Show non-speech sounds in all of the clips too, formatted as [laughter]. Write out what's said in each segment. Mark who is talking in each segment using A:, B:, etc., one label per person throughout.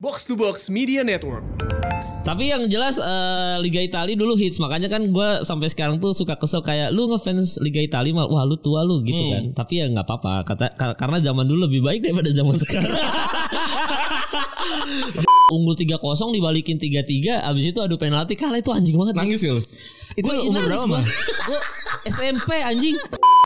A: Box to Box Media Network.
B: Tapi yang jelas eh, Liga Italia dulu hits makanya kan gue sampai sekarang tuh suka kesel kayak lu ngefans Liga Italia mal wah lu tua lu gitu
C: Hmm.
B: kan. Tapi ya nggak apa-apa kata kar- karena zaman dulu lebih baik daripada zaman [laughs] sekarang. [laughs] Unggul 3-0 dibalikin 3-3 abis itu adu penalti kalah itu anjing banget.
C: Nangis ya lu? Itu
B: Gua
C: umur berapa mah?
B: SMP anjing.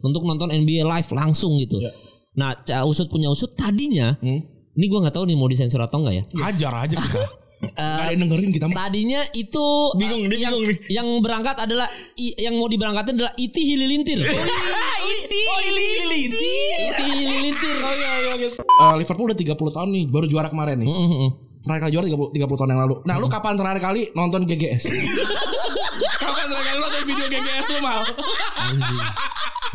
B: Untuk nonton NBA live langsung gitu.
C: Ya.
B: Nah, usut punya usut tadinya.
C: Hmm?
B: Ini gue nggak tahu nih mau disensor atau enggak ya.
C: Hajar aja kita. [laughs] Gak ada
B: Eh,
C: yang dengerin kita.
B: Tadinya itu
C: Bingung,
B: eh,
C: dia
B: yang,
C: bingung nih.
B: yang berangkat adalah i- yang mau diberangkatin adalah Iti Hililintir. [laughs]
C: Iti, oh ini ini Iti.
B: Iti Hililintir. Oh iya iya gitu.
C: Eh, Liverpool udah 30 tahun nih, baru juara kemarin nih.
B: Mm-mm.
C: Terakhir kali juara 30, 30 tahun yang lalu. Nah, lu kapan terakhir kali nonton GGS? [laughs] kapan terakhir kali nonton video GGS lu mal?
B: Anjing.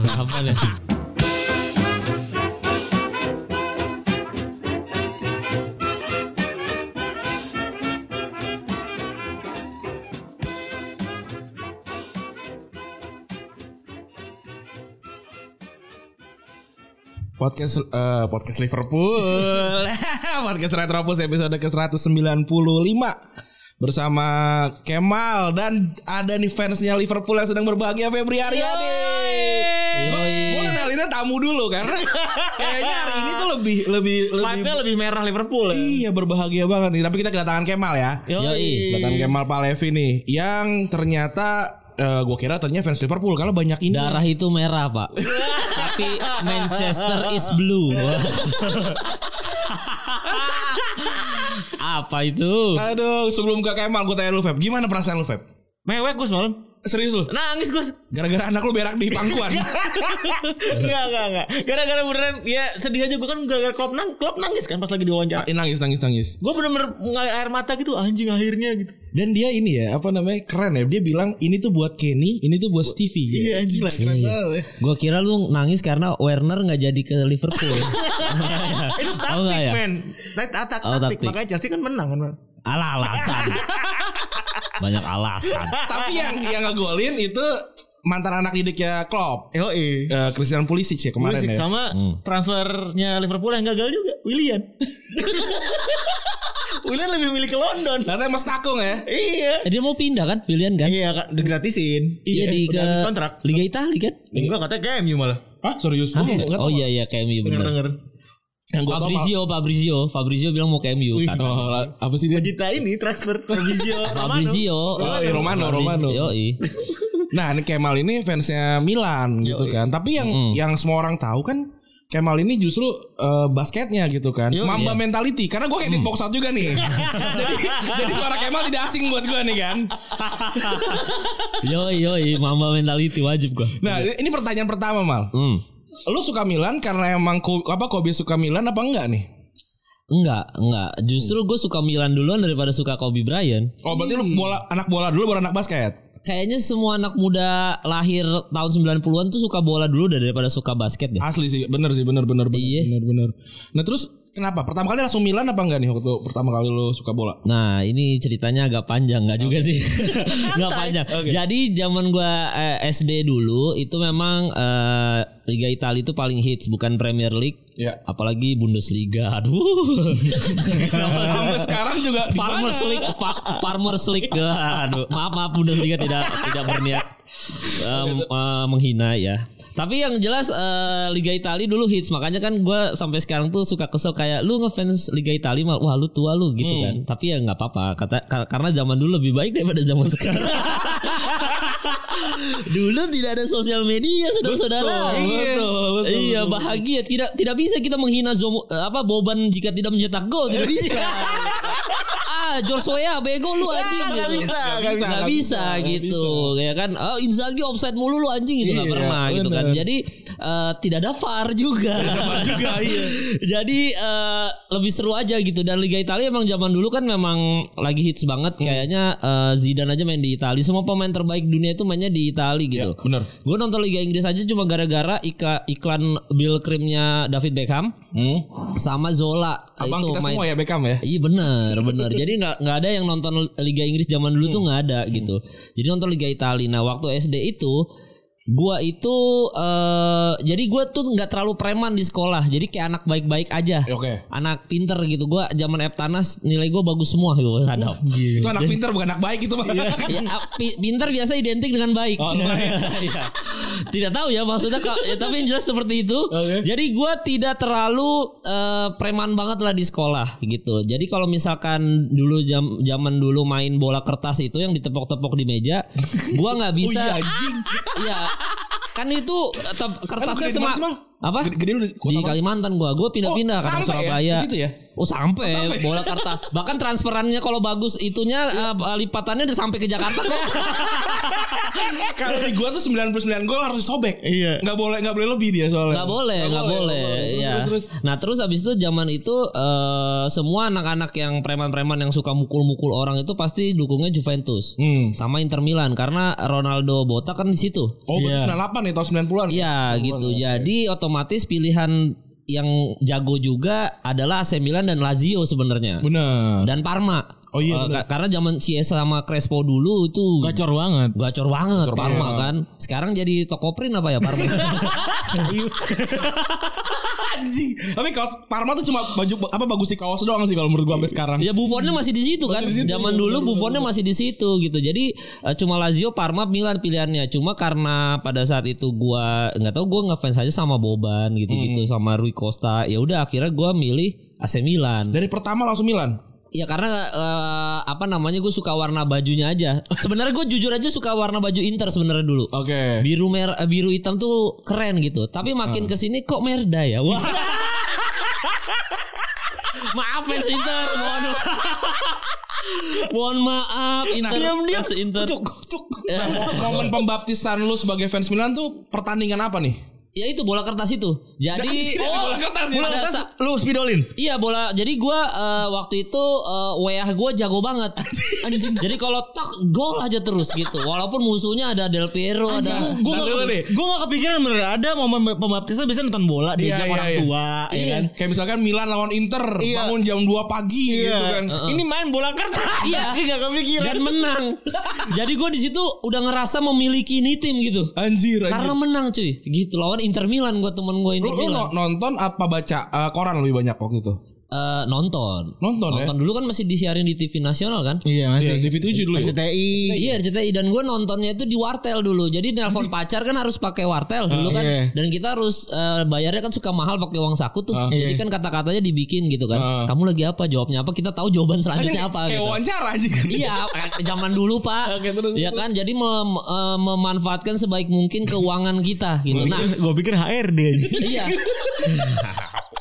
B: Apa
C: Podcast eh, podcast Liverpool. [laughs] podcast Retropus episode ke-195 bersama Kemal dan ada nih fansnya Liverpool yang sedang berbahagia Febri Aryadi. Gue kenalinnya tamu dulu karena [laughs] kayaknya hari ini tuh lebih lebih lebih
D: lebih merah Liverpool ya.
C: Iya berbahagia banget nih Tapi kita kedatangan Kemal ya
B: Yoi.
C: Kedatangan Kemal Palevi nih Yang ternyata eh Gue kira ternyata fans Liverpool Karena banyak ini
B: Darah itu merah, Pak. [laughs] Tapi Manchester is blue. [laughs] Apa itu?
C: Aduh sebelum ke Kemal Gue tanya lu Feb Gimana perasaan lu Feb?
D: Mewek gue semalam.
C: Serius lu?
D: Nangis gue.
C: Gara-gara anak lu berak di pangkuan [laughs]
D: Enggak, enggak, enggak. Gara-gara beneran ya sedih aja gue kan gara-gara klub nang klub nangis kan pas lagi diwawancara.
C: Ah, Nangis nangis nangis
D: Gue bener-bener ngalir air mata gitu anjing akhirnya gitu.
C: Dan dia ini ya Apa namanya Keren ya Dia bilang Ini tuh buat Kenny Ini tuh buat Stevie
D: Iya, anjing.
C: Gila keren banget ya.
B: Gue kira lu nangis karena Werner nggak jadi ke Liverpool. [laughs]
D: Itu taktik
B: Oh, ya?
D: men. Tak- tak-
B: Oh,
D: taktik.
B: taktik.
D: Makanya Chelsea kan menang kan.
B: Alah alasan. [laughs] Banyak alasan.
C: Tapi yang yang ngegolin itu Mantan anak didiknya Klopp
D: Yo
C: Eh, Christian Pulisic ya kemarin ya
D: sama transfernya Liverpool yang gagal juga Willian. [laughs] Willian lebih milih ke London.
C: Ternyata Mas Takung ya
D: Iya.
B: Eh, dia mau pindah kan pilihan kan?
D: Iya kan digratisin.
B: Iya di ke
D: kontrak.
B: Liga Italia kan?
D: Enggak katanya ke MU malah.
C: Hah serius? Tahu.
B: Oh iya iya ke MU bener.
D: Denger.
C: Yang gue tau
B: Fabrizio, Fabrizio, Fabrizio bilang mau ke MU.
C: Oh, apa sih dia?
D: Cita ini transfer Fabrizio
B: Fabrizio,
C: Oh, iya, Romano, Romano.
B: Yo,
C: Nah, ini Kemal ini fansnya Milan gitu kan. Tapi yang yang semua orang tahu kan Kemal ini justru eh, basketnya gitu kan. Mamba mentality karena gue kayak di box out juga nih. [laughs] jadi jadi suara Kemal tidak asing buat gue nih kan.
B: yo, yo, mama mentality wajib gua.
C: Nah, ini pertanyaan pertama Mal.
B: Hmm.
C: Lu suka Milan karena emang Ko- apa Kobe suka Milan apa enggak nih?
B: Enggak, enggak. Justru gue suka Milan duluan daripada suka Kobe Bryant.
C: Oh, berarti lu bola anak bola dulu baru anak basket.
B: Kayaknya semua anak muda lahir tahun 90-an tuh suka bola dulu daripada suka basket deh.
C: Asli sih, bener sih, bener bener bener
B: Iya.
C: bener bener. Nah, terus kenapa? Pertama kali langsung Milan apa enggak nih waktu pertama kali lu suka bola?
B: Nah ini ceritanya agak panjang nggak juga sih [laughs] nggak panjang. Jadi zaman gua eh, SD dulu itu memang eh, Liga Italia itu paling hits bukan Premier League.
C: Ya.
B: Apalagi Bundesliga. Aduh. [laughs]
C: Sampai sekarang juga
B: Farmers? League, Fa- Farmers League. Aduh, maaf maaf Bundesliga tidak tidak berniat [laughs] em, eh, menghina ya. Tapi yang jelas eh, Liga Italia dulu hits makanya kan gua sampai sekarang tuh suka kesel kayak lu ngefans Liga Italia mal wah lu tua lu gitu kan. Tapi ya nggak apa-apa kata kar- karena zaman dulu lebih baik daripada zaman [laughs] sekarang. dulu tidak ada sosial media saudara-saudara.
C: Betul, betul, betul,
B: Iya bahagia tidak tidak bisa kita menghina Zomo, eh, apa Boban jika tidak mencetak gol tidak [laughs] bisa. Ah Joshua bego lu anjing gitu.
D: nggak bisa,
C: Nggak bisa,
B: bisa,
C: nggak bisa,
B: gitu ya kan. Oh, Inzaghi offside mulu lu anjing gitu nggak
C: Iya,
B: pernah gitu kan.
C: bener.
B: Jadi eh, tidak ada VAR juga.
C: juga [laughs] iya.
B: Jadi eh, lebih seru aja gitu dan Liga Italia emang zaman dulu kan memang lagi hits banget
C: Hmm.
B: kayaknya eh, Zidane aja main di Italia. Semua pemain terbaik dunia itu mainnya di Italia gitu.
C: Ya, bener.
B: Gue nonton Liga Inggris aja cuma gara-gara iklan Bill Creamnya David Beckham
C: Hmm.
B: sama Zola
C: Abang
B: itu
C: kita
B: main.
C: semua ya Beckham ya.
B: Iya benar benar. Jadi nggak nggak ada yang nonton Liga Inggris zaman dulu tuh nggak ada gitu. Jadi nonton Liga Italia. Nah waktu SD itu Gua itu eh jadi gua tuh nggak terlalu preman di sekolah. Jadi kayak anak baik-baik aja.
C: Ya, Oke.
B: Anak pinter gitu. Gua zaman Eptanas nilai gua bagus semua gitu sadap.
C: Itu anak pintar bukan anak baik itu mah. [laughs]
B: ya, pi- pinter biasa identik dengan baik.
C: Oh,
B: Iya. [laughs] tidak tahu ya maksudnya ya, tapi yang jelas seperti itu.
C: Oke.
B: Jadi gua tidak terlalu eh, preman banget lah di sekolah gitu. Jadi kalau misalkan dulu jam zaman dulu main bola kertas itu yang ditepok-tepok di meja, gua nggak [laughs] bisa.
C: Oh iya.
B: Kan itu tep- kertasnya
C: gede
B: apa?
C: Gede- lu di
B: di? Kalimantan gua. Gua pindah-pindah
C: Oh,
B: karena
C: sampai ya?
B: Surabaya.
C: Di situ ya?
B: Oh sampai, bola kertas. [laughs] Bahkan transferannya kalau bagus itunya eh, lipatannya udah sampai ke Jakarta kok. [laughs]
C: Kalau di gua tuh 99 gol harus disobek.
D: Iya.
C: Enggak boleh enggak boleh lebih dia soalnya.
B: Nggak boleh, nggak boleh.
C: Terus,
B: ya.
C: terus, terus.
B: Nah terus abis itu zaman itu eh, semua anak-anak yang preman-preman yang suka mukul-mukul orang itu pasti dukungnya Juventus
C: Hmm.
B: sama Inter Milan karena Ronaldo Botak kan di situ.
C: Oh, berarti 98 nih tahun 90-an.
B: Iya gitu. Jadi otomatis pilihan yang jago juga adalah AC Milan dan Lazio sebenarnya.
C: Benar.
B: Dan Parma.
C: Oh iya,
B: ka- karena zaman Chiesa sama Crespo dulu itu
D: Gacor banget.
B: Gacor banget Parma kan. Sekarang jadi toko print apa ya Parma? [laughs] [laughs]
C: Anjing. Tapi kaos Parma tuh cuma baju apa bagus di kaos doang sih kalau menurut gua sampai sekarang.
B: ya Buffonnya masih di situ kan.
C: Masih di situ,
B: Zaman
C: iya,
B: dulu Buffonnya masih di situ gitu. Jadi eh, cuma Lazio, Parma, Milan pilihannya. Cuma karena pada saat itu gua nggak tahu gua ngefans aja sama Boban gitu-gitu
C: Hmm.
B: sama Rui Costa. Ya udah akhirnya gua milih AC Milan.
C: Dari pertama langsung Milan.
B: Ya karena eh, apa namanya gue suka warna bajunya aja. Sebenarnya gue jujur aja suka warna baju Inter sebenarnya dulu.
C: Oke.
B: Biru mer eh, biru hitam tuh keren gitu. Tapi makin
C: Ah.
B: ke sini kok merda ya. Wah. [laughs] Maaf fans Inter, mohon [laughs] Mohon maaf Inter.
C: Diam-diam.
B: fans Inter.
C: Cuk, cuk. Momen pembaptisan lu sebagai fans Milan tuh pertandingan apa nih?
B: Ya itu bola kertas itu. Jadi
C: bola kertas ya?
B: bola kertas.
D: Lu spidolin.
B: Iya bola. Jadi gua eh, waktu itu eh, WA gua jago banget. [laughs] Anjing. Jadi kalau tak gol aja terus gitu. Walaupun musuhnya ada Del Piero, ada
D: Gue
C: Nah,
D: gak,
C: deh.
D: gue gak kepikiran bener ada momen pembaptisan biasanya nonton bola
C: Iya,
D: diajak
C: iya,
D: orang
C: iya.
D: tua ya kan.
C: Kayak misalkan Milan lawan Inter
D: Iya.
C: bangun jam 2 pagi gitu kan.
D: Ini main bola kertas.
B: Iya. [laughs]
D: gak kepikiran.
B: dan menang. Jadi gue di situ udah ngerasa memiliki ini tim gitu.
C: Anjir, anjir.
B: Karena menang cuy. Gitu lawan Inter Milan gue temen gue
C: lu,
B: Inter
C: lu
B: Milan.
C: no- nonton apa baca eh, koran lebih banyak waktu itu?
B: Eh, nonton.
C: Nonton ya?
B: dulu kan masih disiarin di TV nasional kan?
D: Iya
C: Iya,
D: masih.
C: TV 7 dulu.
D: Masih
C: ya?
D: TI.
B: Iya RCTI dan gue nontonnya itu di wartel dulu. Jadi nelpon [laughs] pacar kan harus pakai wartel dulu kan.
D: iya.
B: Dan kita harus eh, bayarnya kan suka mahal pakai uang saku tuh.
C: Ah.
B: Jadi kan kata-katanya dibikin gitu kan.
C: Ah.
B: Kamu lagi apa? Jawabnya apa? Kita tahu jawaban selanjutnya apa
C: Kayak
B: gitu.
C: wawancara anjing.
B: Iya, eh, zaman dulu Pak.
C: Oke, terus,
B: Iya kan, jadi mem- eh, memanfaatkan sebaik mungkin keuangan kita gitu. Nah,
D: Gue pikir HRD aja.
B: iya. [laughs]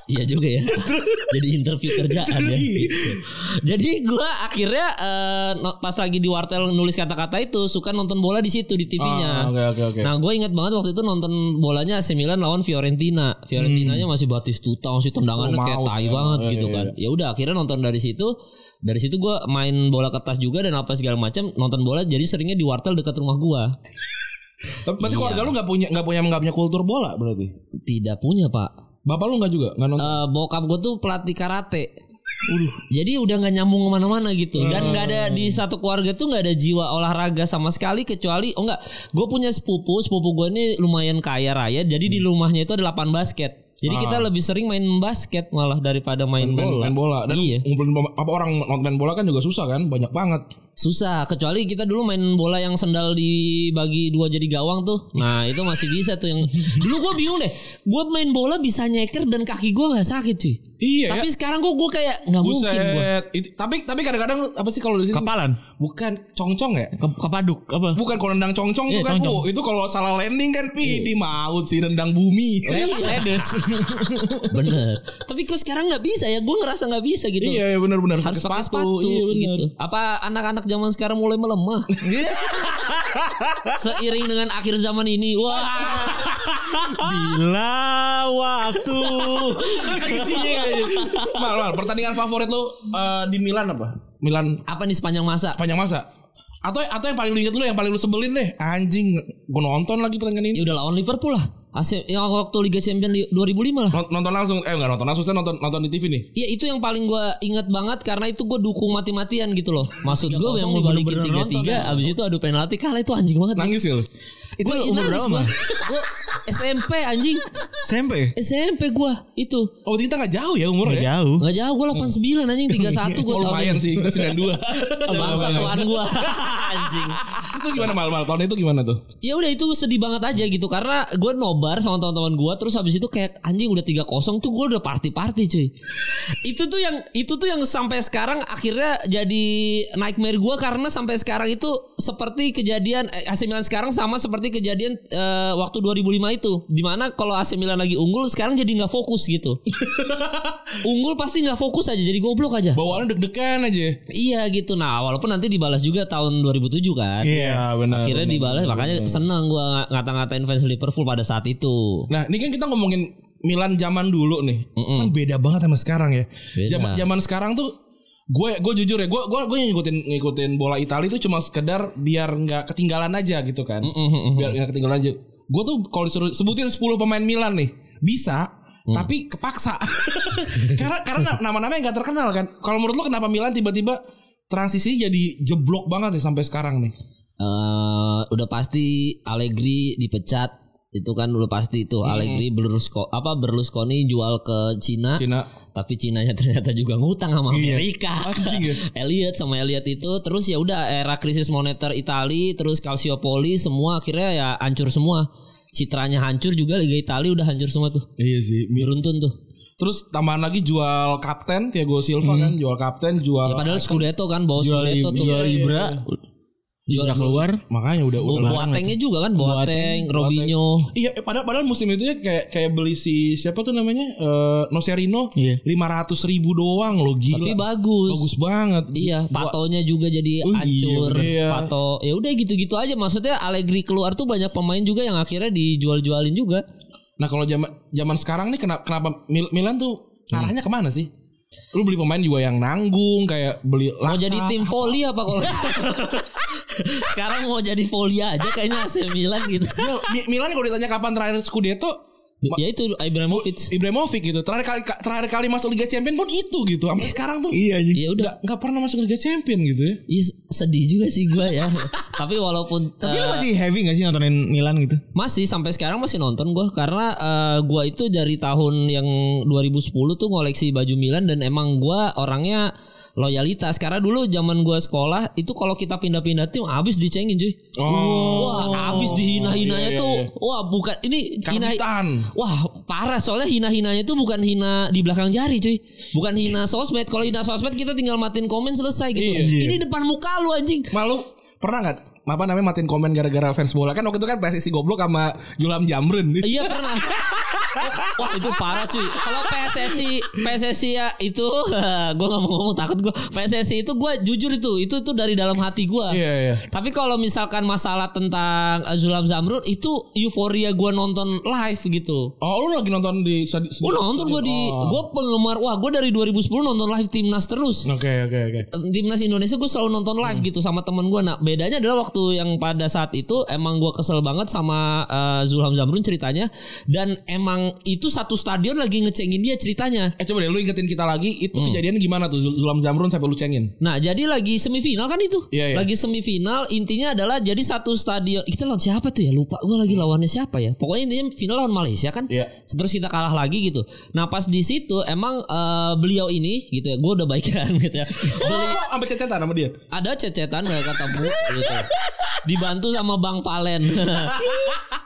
B: Iya juga ya. [laughs] Jadi interview kerjaan ya.
C: Iya.
B: Jadi gua akhirnya no- pas lagi di wartel nulis kata-kata itu suka nonton bola di situ di
C: Ah,
B: TV-nya.
C: oke, oke, oke.
B: Nah, gue ingat banget waktu itu nonton bolanya AC Milan lawan Fiorentina. Fiorentinanya masih Batistuta, masih tendangannya
C: Hmm. Oh,
B: kayak tai
C: ya.
B: banget
C: Iya,
B: gitu
C: iya,
B: kan. Ya udah akhirnya nonton dari situ. Dari situ gua main bola kertas juga dan apa segala macam nonton bola jadi seringnya di wartel dekat rumah gua. [laughs]
C: Tapi berarti
B: Iya.
C: keluarga lu nggak punya nggak punya nggak punya kultur bola berarti?
B: Tidak punya pak.
C: Bapak lu nggak juga? Nggak nonton?
B: Eh, bokap gue tuh pelatih karate. Jadi udah nggak nyambung ke mana-mana gitu. Dan nggak ada di satu keluarga tuh nggak ada jiwa olahraga sama sekali kecuali oh nggak gue punya sepupu sepupu gue ini lumayan kaya raya jadi di rumahnya itu ada lapangan basket. Jadi kita lebih sering main basket malah daripada main,
C: main,
B: bola.
C: main bola. Dan
B: iya.
C: ngumpulin apa orang nonton main bola kan juga susah kan? Banyak banget
B: susah kecuali kita dulu main bola yang sendal dibagi dua jadi gawang tuh nah itu masih bisa tuh yang [laughs] dulu gue bingung deh gue main bola bisa nyeker dan kaki gue nggak sakit cuy
C: iya
B: tapi
C: ya.
B: sekarang kok gue kayak nggak mungkin gue
C: tapi tapi kadang-kadang apa sih kalau di sini
D: Kapalan.
C: bukan congcong ya
D: Ke, kepaduk apa?
C: bukan kalau nendang congcong tuh
D: Iya,
C: kan
D: congcong.
C: oh, itu kalau salah landing kan ih di maut sih nendang bumi
D: Ledes. [laughs] [laughs]
B: Bener. Tapi kok sekarang nggak bisa ya? Gue ngerasa nggak bisa gitu.
C: iya iya, benar-benar
B: Harus pakai sepatu,
C: iya benar
B: gitu. Apa anak-anak zaman sekarang mulai melemah? Seiring dengan akhir zaman ini, wah.
D: Bila waktu.
C: mal, mal, pertandingan favorit lu eh, di Milan apa Milan
B: Apa nih sepanjang masa?
C: sepanjang masa atau atau yang paling lu inget lu yang paling lu sebelin deh anjing gue nonton lagi pertandingan ini
B: Ya udah lawan Liverpool lah. AC yang waktu Liga Champions di 2005 lah.
C: Nont- nonton langsung eh enggak nonton langsung saya nonton nonton di TV nih
B: Iya itu yang paling gue ingat banget karena itu gue dukung mati-matian gitu loh. Maksud gue yang mau balikin tiga tiga, abis itu adu penalti kalah itu anjing banget.
C: nangis ya lu
B: Itu
D: umur berapa, [laughs]
B: gua,
D: Mas?
B: gua SMP anjing.
D: SMP.
B: SMP gua itu.
C: Oh berarti kita gak jauh ya umur
D: Nggak
C: ya?
D: jauh.
B: Nggak jauh gua 89 anjing 31 gua [laughs]
C: Oh,
B: tahun
C: lumayan
B: ini.
C: sih, kita 92
B: Bangsa tuan gua [laughs] anjing.
C: Itu gimana mal-mal? Tahun itu gimana tuh?
B: Ya udah itu sedih banget aja gitu karena gue nobar sama teman-teman gue terus habis itu kayak anjing udah 3-0 tuh gue udah party-party cuy. itu tuh yang itu tuh yang sampai sekarang akhirnya jadi nightmare gue karena sampai sekarang itu seperti kejadian eh, AC Milan sekarang sama seperti kejadian eh, waktu 2005 itu di mana kalau AC Milan lagi unggul sekarang jadi nggak fokus gitu. [laughs] unggul pasti nggak fokus aja jadi goblok aja.
C: Bawaannya deg-degan aja.
B: Iya gitu. Nah, walaupun nanti dibalas juga tahun 2007 kan.
C: Iya benar.
B: Akhirnya
C: benar,
B: dibalas
C: benar,
B: makanya
C: benar.
B: seneng gua ngata-ngatain fans Liverpool pada saat itu.
C: Nah, ini kan kita ngomongin Milan zaman dulu nih. Kan beda banget sama sekarang ya. Zaman zaman sekarang tuh gue gue jujur ya, gue gue gue ngikutin ngikutin bola Italia itu cuma sekedar biar nggak ketinggalan aja gitu kan. Biar nggak ketinggalan aja. Gue tuh kalau disuruh sebutin 10 pemain Milan nih, bisa tapi kepaksa. [laughs] karena karena nama-nama yang gak terkenal kan. Kalau menurut lo kenapa Milan tiba-tiba transisi jadi jeblok banget nih sampai sekarang nih?
B: Eh, udah pasti Allegri dipecat itu kan udah pasti itu Allegri Berlusko apa Berlusconi jual ke Cina,
C: Cina.
B: tapi Cinanya [laughs] ternyata juga ngutang sama Amerika.
C: Anjing ya. [laughs]
B: Elliot sama Elliot itu terus ya udah era krisis moneter Itali terus Calciopoli semua akhirnya ya hancur semua. Citranya hancur juga Liga Italia udah hancur semua tuh.
C: Iya sih.
B: Beruntun tuh.
C: Terus tambahan lagi jual kapten Thiago Silva kan, jual kapten, jual
B: Ya padahal Scudetto kan bawa
D: Jual
B: Scudetto tuh.
D: jual Ibra.
B: Jual
D: keluar.
C: makanya udah udah
B: Boatengnya juga kan Boateng, Robinho.
C: Iya, eh, padahal padahal musim itu ya kayak kayak beli si siapa tuh namanya eh Nocerino
D: Iya.
C: lima ratus ribu doang loh gila.
B: Tapi bagus.
C: bagus banget.
B: Iya, patonya juga jadi
C: Oh, iya,
B: hancur.
C: iya.
B: Pato, ya udah gitu-gitu aja. Maksudnya Allegri keluar tuh banyak pemain juga yang akhirnya dijual-jualin juga.
C: Nah kalau zaman zaman sekarang nih kenapa kenapa Mil- Milan tuh arahnya ke mana sih? Lu beli pemain juga yang nanggung kayak beli
B: Mau
C: Laksa.
B: jadi tim volley apa kalau? [laughs] [laughs] [laughs] Sekarang mau jadi volley aja kayaknya AC Milan gitu.
C: Mi- Milan kalau ditanya kapan terakhir Scudetto
B: ya itu Ibrahimovic.
C: Ibrahimovic gitu. Terakhir kali terakhir kali masuk Liga Champion pun itu gitu. Sampai sekarang tuh
D: Iya.
B: Ya udah.
C: nggak pernah masuk Liga Champion gitu ya.
B: Iya sedih juga sih gua ya. Tapi walaupun
D: Tapi lu
B: eh,
D: masih heavy gak sih nontonin Milan gitu?
B: Masih sampai sekarang masih nonton gua karena eh, gua itu dari tahun yang 2010 tuh ngoleksi baju Milan dan emang gua orangnya loyalitas karena dulu zaman gua sekolah itu kalau kita pindah-pindah tim habis dicengin cuy.
C: Oh.
B: Wah, habis dihina-hinanya
C: Iya, iya,
B: tuh.
C: iya.
B: Wah, bukan ini hina. Wah, parah soalnya hina-hinanya tuh bukan hina di belakang jari cuy. Bukan hina sosmed. Kalau hina sosmed kita tinggal matiin komen selesai gitu.
C: Iya.
B: Ini depan muka lu anjing.
C: Malu pernah nggak? Apa namanya matiin komen gara-gara fans bola kan waktu itu kan PSSI goblok sama Julam Jamrun.
B: Iya pernah. [laughs] Wah itu parah cuy. Kalau PSSI PSSI ya itu [laughs] gue nggak mau ngomong takut gue. PSSI itu gue jujur itu itu tuh dari dalam hati gue.
C: Iya iya.
B: Tapi kalau misalkan masalah tentang eh, Zulam Zamrud itu euforia gue nonton live gitu.
C: Oh lu lagi nonton di
B: Gue nonton gue di
C: Oh.
B: gue penggemar wah gue dari 2010 nonton live timnas terus.
C: Oke oke oke.
B: Timnas Indonesia gue selalu nonton live gitu sama temen gue. Nah bedanya adalah waktu yang pada saat itu emang gue kesel banget sama eh, Zulham Zamrun ceritanya dan emang itu satu stadion lagi ngecengin dia ceritanya.
C: Eh coba deh lu ingetin kita lagi itu kejadian gimana tuh Zul- Zulam Zamrun sampai lu cengin.
B: Nah jadi lagi semifinal kan itu.
C: Iya, iya.
B: Lagi semifinal intinya adalah jadi satu stadion. Kita lawan siapa tuh ya lupa. Gue lagi lawannya siapa ya. Pokoknya intinya final lawan Malaysia kan.
C: Iya.
B: Terus kita kalah lagi gitu. Nah pas di situ emang eh, beliau ini gitu ya. Gue udah baikan [laughs] gitu ya. Beli,
C: Oh, sampai cecetan sama dia.
B: ada cecetan gak ketemu gitu. Dibantu sama Bang Valen. [laughs]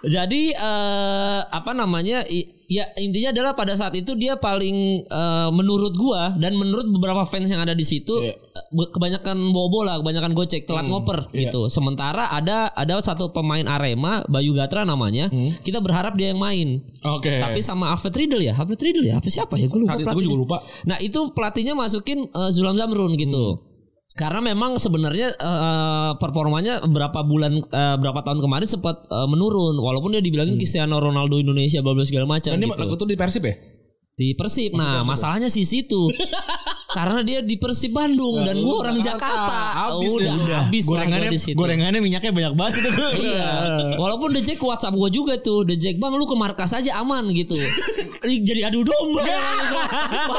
B: Jadi eh, apa namanya? i- Ya intinya adalah pada saat itu dia paling eh, menurut gua dan menurut beberapa fans yang ada di situ
C: Iya.
B: eh, be- kebanyakan bawa bola, kebanyakan gocek, telat ngoper
C: iya.
B: gitu. Sementara ada ada satu pemain Arema, Bayu Gatra namanya. Kita berharap dia yang main.
C: Oke.
B: Tapi sama Alfred Riedel ya, Alfred Riedel ya, apa siapa ya? Gue lupa.
C: Saat itu juga lupa.
B: Nah itu pelatihnya masukin eh, Zulam Zamrun gitu. Karena memang sebenarnya eh, performanya berapa bulan eh, berapa tahun kemarin sempat eh, menurun walaupun dia dibilangin Cristiano Ronaldo Indonesia bla segala macam
C: Dan dia
B: gitu.
C: lagu tuh di Persib ya?
B: Di Persib. Nah, masalahnya sih situ. [laughs] Karena dia di Persib Bandung dan gua orang Jakarta.
C: Habis
B: udah
C: ya.
B: habis
D: gorengannya
B: gua di situ.
D: gorengannya minyaknya banyak banget itu. [laughs]
B: Iya. Walaupun The Jack ke WhatsApp gue juga tuh. The Jack bang lu ke markas aja aman gitu. [laughs] Jadi adu domba.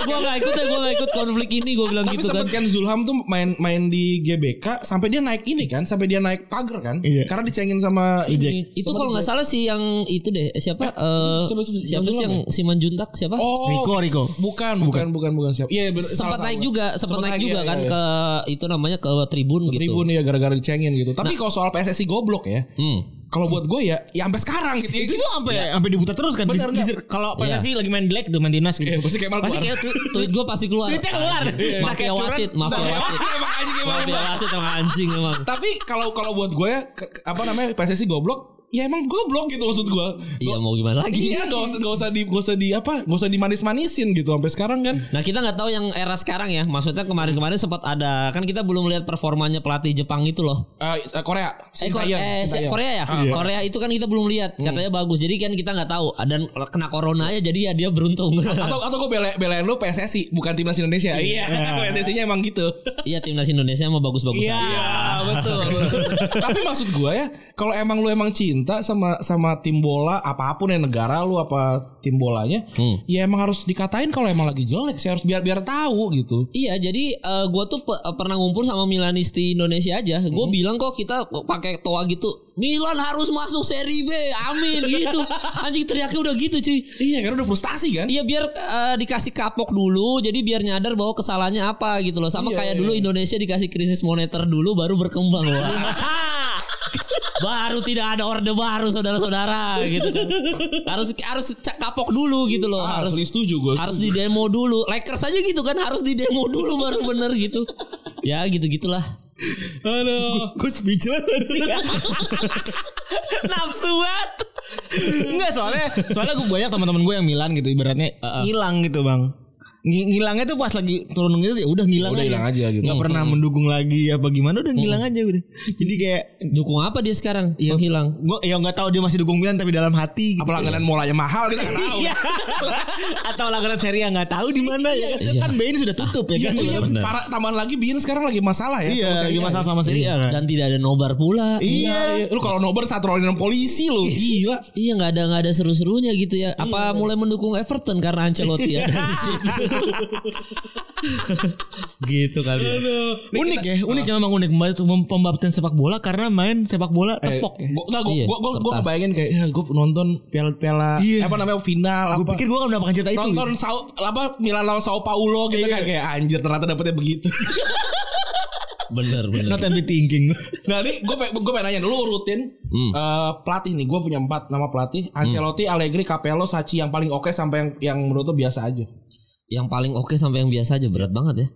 B: gue gak ikut ya gue gak ikut konflik ini gue bilang
C: Tapi
B: gitu kan.
C: kan Zulham tuh main main di GBK sampai dia naik ini kan, sampai dia naik pagar kan?
D: Iya.
C: Karena dicengin sama ini.
B: Itu
C: sama
B: kalau nggak
C: The Jack.
B: salah sih yang itu deh siapa eh,
C: siapa sih?
B: siapa sih yang Siman Juntak siapa?
C: Oh,
D: Riko, Riko.
C: Bukan, bukan, bukan, bukan siapa. Iya, bener,
B: sempat naik juga, sempat naik juga
C: iya,
B: kan
C: iya.
B: ke itu namanya ke tribun gitu.
C: tribun ya gara-gara dicengin gitu. Tapi kalau soal PSSI goblok ya.
B: Hmm.
C: Kalau buat gue ya, ya sampai sekarang gitu.
D: Itu tuh sampai sampai diputar terus kan.
C: Bener,
D: Di- di-
C: nggak?
D: Kalau
B: Iya.
D: PSSI lagi main black tuh main dinas gitu.
C: Iya, pasti Kemal
D: Pasti
C: keluar.
D: kayak tuh
B: Tweet gue pasti keluar.
D: Tweetnya keluar.
B: Mafia wasit, mafia wasit.
C: wasit, emang anjing, emang,
B: Mafia wasit emang anjing emang.
C: Tapi kalau kalau buat gue ya, ke- ke- apa namanya PSSI goblok, ya emang goblok gitu maksud gue.
B: Iya mau gimana lagi?
C: Iya, gak usah, gak usah di, gak usah di apa, gak usah dimanis-manisin gitu sampai sekarang kan.
B: Nah kita nggak tahu yang era sekarang ya. Maksudnya kemarin-kemarin sempat ada kan kita belum lihat performanya pelatih Jepang itu loh.
C: Eh, eh, Korea,
B: Eh, Ko-
C: Sintayong,
B: eh, si-. Korea ya,
C: Ah,
B: Korea itu kan kita belum lihat. Katanya bagus. Jadi kan kita nggak tahu. Dan kena corona ya jadi ya dia beruntung. [laughs]
C: Atau atau gue bela belain lu PSSI bukan timnas Indonesia. Iya, [laughs] PSSI-nya emang gitu.
B: Iya timnas Indonesia mah bagus-bagus
D: Iya.
B: aja.
C: betul. [laughs] Tapi maksud gue ya, kalau emang lu emang cinta sama sama tim bola apa pun ya negara lu apa tim bolanya,
B: Hmm.
C: ya emang harus dikatain kalau emang lagi jelek sih harus biar biar tahu gitu.
B: Iya, jadi eh, gua tuh pe- pernah ngumpul sama Milanisti Indonesia aja. Gue bilang kok kita pakai toa gitu. Milan harus masuk Serie B, amin gitu. [laughs] Anjing teriaknya udah gitu cuy.
C: Iya, karena udah frustasi kan.
B: Iya biar eh, dikasih kapok dulu, jadi biar nyadar bahwa kesalahannya apa gitu loh. Sama kayak dulu Indonesia dikasih krisis moneter dulu, baru berkembang loh. [laughs] baru tidak ada orde baru saudara-saudara gitu kan. Harus harus kapok dulu gitu loh.
C: Ah,
B: harus
C: setuju gue.
B: harus di demo dulu. Lakers aja gitu kan harus di demo dulu baru bener gitu. Ya gitu gitulah.
D: Aduh, gue speechless aja. [laughs] Nafsu banget. Enggak soalnya soalnya gue banyak teman-teman gue yang Milan gitu ibaratnya ngilang gitu bang. Ng- ngilangnya tuh pas lagi turun gitu ya udah ngilang
C: Udah hilang aja gitu.
D: Nggak pernah mendukung lagi apa gimana udah ngilang aja udah. Jadi kayak
B: Dukung apa dia sekarang? Menghilang.
D: gue ya nggak tahu dia masih dukung Milan tapi dalam hati gitu.
C: Apa langganan molanya mahal kita nggak tahu.
D: Iya. [laughs] Atau langganan seri yang nggak tahu di mana ya. Kan BN sudah tutup ya
C: Iya,
D: kan.
C: iya, para tambahan lagi Bin sekarang lagi masalah ya.
D: Iya,
C: sama
D: lagi
C: Serie A.
D: masalah sama seri kan.
B: Dan tidak ada nobar pula.
C: Iya, iya. Lu kalau nobar satrolin sama polisi lu. Gila.
B: Iya nggak ada nggak ada seru-serunya gitu ya. Apa mulai mendukung Everton karena Ancelotti [laughs] ada di situ. [laughs] gitu kali. ya.
D: unik ya, unik ya memang unik pembaptisan sepak bola karena main sepak bola tepok ya.
C: Gua, nah, gua,
B: Iya,
C: gua, gua, gua
B: kertas.
C: ngebayangin kayak ya gue nonton piala-piala
D: Iya.
C: apa namanya final
D: Gue
C: apa.
D: pikir gue gak mendapatkan cerita itu.
C: nonton Sao, apa Milan lawan Sao Paulo gitu
D: Iya.
C: kan kayak anjir ternyata dapetnya begitu. [laughs]
B: Bener bener.
D: Not empty thinking. [laughs]
C: nah ini gue gue pengen nanya dulu rutin
B: Hmm.
C: eh, pelatih nih gue punya empat nama pelatih Ancelotti, Allegri, Capello, Sachi yang paling oke sampai yang yang menurut lo biasa aja.
B: Yang paling oke sampai yang biasa aja berat banget ya.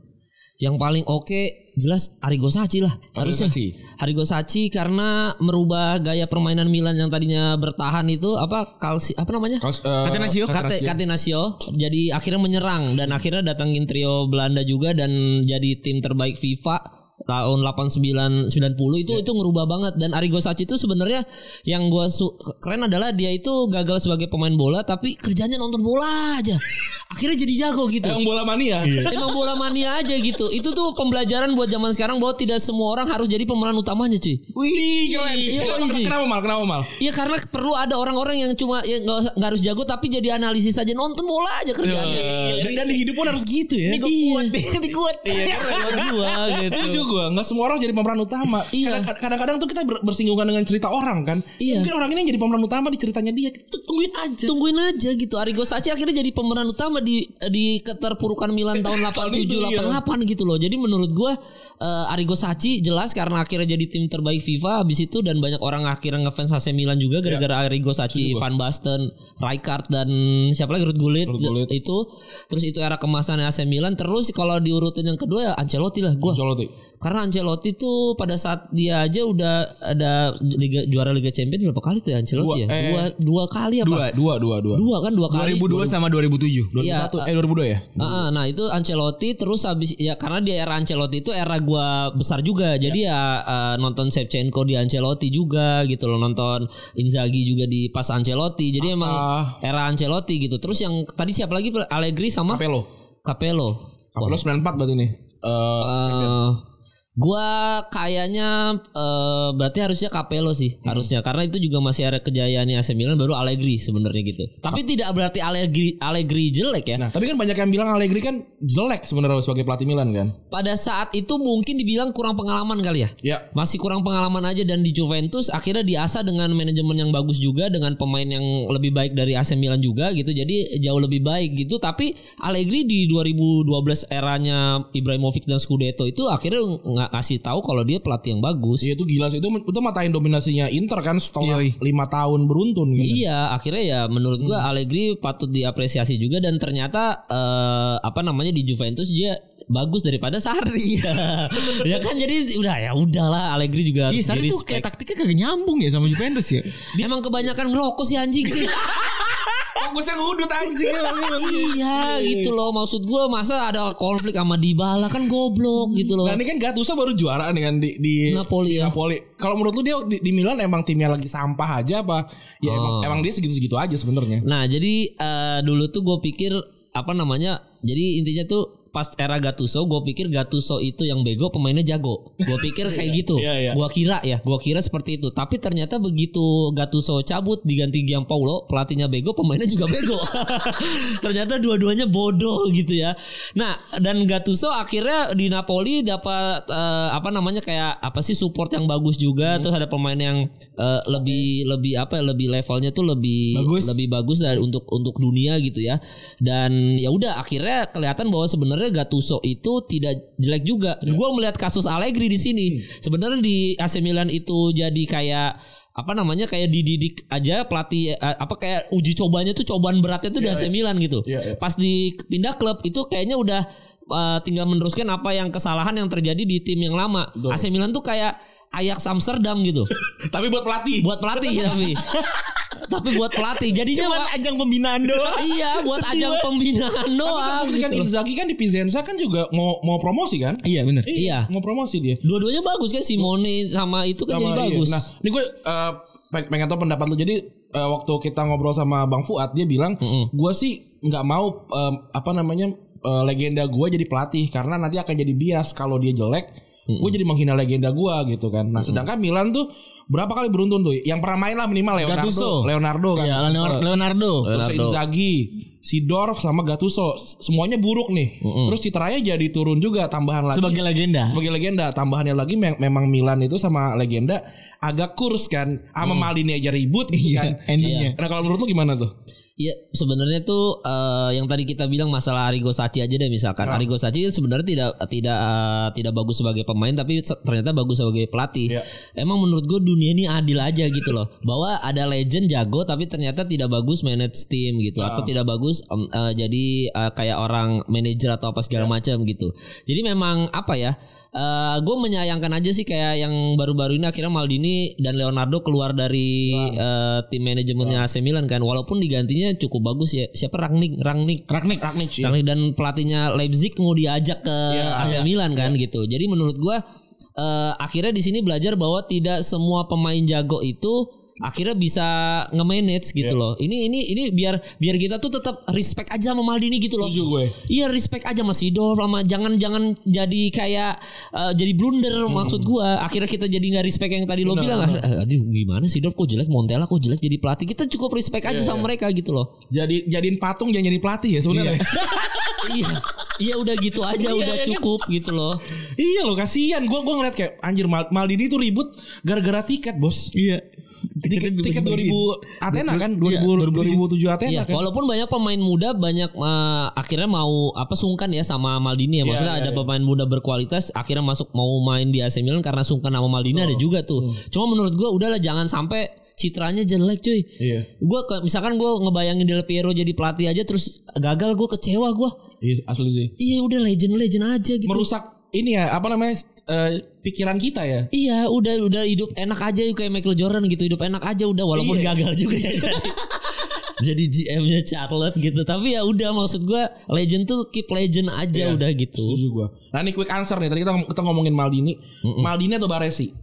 B: Yang paling oke jelas Arrigo Sacchi lah harusnya.
C: Sacchi.
B: Arrigo Sacchi karena merubah gaya permainan Milan yang tadinya bertahan itu apa kalsi apa namanya?
D: Catenaccio.
B: Kate Catenaccio jadi akhirnya menyerang dan akhirnya datangin trio Belanda juga dan jadi tim terbaik FIFA tahun 89 90 itu itu ngerubah banget dan Arrigo Sacchi itu sebenarnya yang gua su- keren adalah dia itu gagal sebagai pemain bola tapi kerjanya nonton bola aja. [laughs] Akhirnya jadi jago gitu.
C: Yang bola mania. [laughs]
B: Emang bola mania aja gitu. Itu tuh pembelajaran buat zaman sekarang bahwa tidak semua orang harus jadi pemeran utamanya, cuy.
C: Wih, keren.
B: Iya,
C: Kenapa-
B: iya.
C: Kenapa mal? Kenapa mal?
B: Iya karena perlu ada orang-orang yang cuma ya usah- nggak harus jago tapi jadi analisis aja nonton bola aja kerjaannya.
C: Dan, dan di hidup pun harus gitu ya.
B: Ini gue kuat
D: Ini kuat.
B: Iya, keren gua gitu.
C: Setuju gue, nggak semua orang jadi pemeran utama.
B: Iya.
C: Kadang- Kadang-kadang tuh kita ber- bersinggungan dengan cerita orang kan.
B: Iya.
C: Mungkin orang ini yang jadi pemeran utama di ceritanya dia. Tungguin aja.
B: Tungguin aja gitu. Arrigo Sacchi akhirnya jadi pemeran utama di di keterpurukan Milan tahun [laughs] 87
C: itu, iya.
B: 88 gitu loh. Jadi menurut gua eh, Arrigo Sacchi jelas karena akhirnya jadi tim terbaik FIFA habis itu dan banyak orang akhirnya ngefans AC Milan juga gara-gara Arrigo Sacchi, Van Basten, Rijkaard dan siapa lagi Ruud Gullit,
C: Gullit.
B: itu terus itu era kemasannya AC Milan terus kalau diurutin yang kedua ya Ancelotti lah gua. Karena Ancelotti tuh pada saat dia aja udah ada Liga juara Liga Champions berapa kali tuh ya Ancelotti
C: Dua,
B: ya?
C: eh,
B: Dua dua kali apa?
C: Dua, dua, dua, dua.
B: Dua kan dua kali.
D: 2002 sama 2007.
B: Iya,
C: 2001, eh 2002 ya?
B: Ah, nah itu Ancelotti terus habis ya karena di era Ancelotti itu era gua besar juga. Jadi ya, eh, nonton Shevchenko di Ancelotti juga gitu loh, nonton Inzaghi juga di pas Ancelotti. Jadi emang era Ancelotti gitu. Terus yang tadi siapa lagi Allegri sama
C: Capello.
B: Capello.
C: Capello 94 berarti nih. Eh
B: Eh, gua kayaknya eh, berarti harusnya Capello sih harusnya karena itu juga masih ada kejayaannya AC Milan baru Allegri sebenarnya gitu. Tapi tidak berarti Allegri Allegri jelek ya.
C: Nah, tapi kan banyak yang bilang Allegri kan jelek sebenarnya sebagai pelatih Milan kan.
B: Pada saat itu mungkin dibilang kurang pengalaman kali ya.
C: Ya.
B: Masih kurang pengalaman aja dan di Juventus akhirnya diasah dengan manajemen yang bagus juga dengan pemain yang lebih baik dari AC Milan juga gitu. Jadi jauh lebih baik gitu. Tapi Allegri di 2012 eranya Ibrahimovic dan Scudetto itu akhirnya nggak kasih tahu kalau dia pelatih yang bagus.
C: Iya itu gila sih itu itu matain dominasinya Inter kan setelah
D: Yoi.
C: lima tahun beruntun gitu.
B: Iya, akhirnya ya menurut gua Allegri patut diapresiasi juga dan ternyata eh, apa namanya di Juventus dia bagus daripada Sarri. [laughs] ya kan jadi udah ya udahlah Allegri juga
D: Iya, Sarri tuh kayak taktiknya kagak nyambung ya sama Juventus ya.
B: Emang kebanyakan ngerokok sih anjing sih. [laughs]
C: Fokusnya ngudut anjing.
B: iya gitu loh maksud gua masa ada konflik sama Dybala kan goblok gitu loh.
C: Nah ini kan Gattuso baru juara nih kan di, di
B: Napoli
C: di
B: ya.
C: Napoli. Kalau menurut lu dia di, di Milan emang timnya lagi sampah aja apa? Ya emang, emang dia segitu-segitu aja sebenarnya.
B: Nah jadi eh, dulu tuh gue pikir apa namanya jadi intinya tuh pas era Gattuso gue pikir Gattuso itu yang bego pemainnya jago. Gue pikir [laughs] kayak gitu.
C: Iya, iya.
B: gue kira ya gue kira seperti itu. Tapi ternyata begitu Gattuso cabut diganti Gianpaolo pelatihnya bego pemainnya juga bego. [laughs] Ternyata dua-duanya bodoh gitu ya. Nah dan Gattuso akhirnya di Napoli dapat eh, apa namanya kayak apa sih support yang bagus juga. Terus ada pemain yang eh, lebih lebih apa ya, lebih levelnya tuh lebih
D: Bagus.
B: lebih bagus dari untuk untuk dunia gitu ya. Dan ya udah akhirnya kelihatan bahwa sebenarnya Gattuso itu tidak jelek juga. Gua melihat kasus Allegri di sini. Sebenarnya di AC Milan itu jadi kayak apa namanya kayak dididik aja pelatih eh, apa kayak uji cobanya tuh cobaan beratnya tuh di AC Milan gitu.
C: Iya, iya.
B: pas di pindah klub itu kayaknya udah eh, tinggal meneruskan apa yang kesalahan yang terjadi di tim yang lama. AC Milan tuh kayak Ajax Amsterdam gitu [laughs]
C: Tapi buat pelatih.
B: buat pelatih tapi tapi buat pelatih jadinya
D: Cuman
B: Wak,
D: ajang pembinaan doang. [laughs]
B: iya buat
D: Sedih
B: ajang pembinaan doang
C: Tapi kan
B: gitu.
C: Inzaghi kan di Pizenza kan juga mau mau promosi kan?
D: Iya bener.
B: Iya.
C: Mau promosi dia.
B: dua-duanya bagus kan Simone sama itu kan
C: Sama-
B: jadi
C: iya.
B: bagus
C: Nah, ini gue eh, peng- pengen tahu pendapat lu. Jadi eh, waktu kita ngobrol sama Bang Fuad dia bilang, gue sih nggak mau em, apa namanya eh, legenda gue jadi pelatih karena nanti akan jadi bias kalau dia jelek. Gue jadi menghina legenda gue gitu kan. Nah, sedangkan Milan tuh berapa kali beruntun tuh? Yang pernah main lah minimal Leonardo,
D: Gattuso.
C: Leonardo kan.
D: Iya, Leonardo. Leonardo.
C: Terus Inzaghi, Sidorf sama Gattuso semuanya buruk nih. Terus citranya jadi turun juga tambahan lagi
D: Sebagai legenda.
C: sebagai legenda tambahannya lagi me- memang Milan itu sama legenda agak kurs kan sama Maldini aja ribut gitu kan
D: endingnya.
C: nah kalau menurut lu gimana tuh
B: Iya sebenarnya tuh eh, yang tadi kita bilang masalah Arrigo Sacchi aja deh misalkan Arrigo Sacchi kan sebenarnya tidak tidak eh, tidak bagus sebagai pemain tapi ternyata bagus sebagai pelatih.
C: Iya.
B: Emang menurut gue dunia ini adil aja gitu loh [laughs] bahwa ada legend jago tapi ternyata tidak bagus manage tim gitu atau tidak bagus em, eh, jadi eh, kayak orang manajer atau apa segala macam gitu. Jadi memang apa ya? Gue menyayangkan aja sih kayak yang baru-baru ini akhirnya Maldini dan Leonardo keluar dari eh, tim manajemennya AC Milan kan. Walaupun digantinya cukup bagus ya. Siapa? Rangnick Rangnick.
C: Ragnik Ragnik sih
B: Rangnick dan pelatihnya Leipzig mau diajak ke AC Milan kan gitu. Jadi menurut gue eh, akhirnya di sini belajar bahwa tidak semua pemain jago itu akhirnya bisa nge-manage gitu loh. Ini ini ini biar biar kita tuh tetap respect aja sama Maldini gitu loh.
C: Setuju gue.
B: Iya respect aja sama Sidor sama jangan jangan jadi kayak eh, jadi blunder maksud gua. Akhirnya kita jadi nggak respect yang tadi lo bilang. "Ah, Aduh gimana Sidor kok jelek Montella kok jelek jadi pelatih. Kita cukup respect aja sama mereka gitu loh.
C: jadi jadiin patung jangan jadi pelatih ya sebenarnya [laughs]
B: iya. Iya udah gitu aja udah cukup gitu loh.
C: iya loh kasihan gue gue ngeliat kayak anjir Mal- Maldini tuh ribut gara-gara tiket bos
D: Iya.
C: tiket tiket 2000 Athena kan 2000 2007 Athena
B: Iya,
C: kan
B: walaupun banyak pemain muda banyak eh, akhirnya mau apa sungkan ya sama Maldini ya. Maksudnya
C: iya,
B: ada pemain muda berkualitas akhirnya masuk mau main di AC Milan karena sungkan sama Maldini ada juga tuh. Cuma menurut gua udahlah jangan sampai citranya jelek cuy.
C: Iya.
B: Gua ke, misalkan gua ngebayangin Del Piero jadi pelatih aja terus gagal gua kecewa gua.
C: iya asli sih
B: Iya udah legend-legend aja gitu.
C: merusak ini ya apa namanya eh, pikiran kita ya.
B: Iya, udah udah hidup enak aja kayak Michael Jordan gitu, hidup enak aja udah walaupun
C: Iya.
B: gagal juga ya jadi. [laughs] jadi GM-nya Charlotte gitu. Tapi ya udah maksud gua legend tuh keep legend aja
C: Iya.
B: udah gitu.
C: Setuju gua. Nah ini quick answer nih. Tadi kita, kita ngomongin Maldini. Maldini atau Baresi?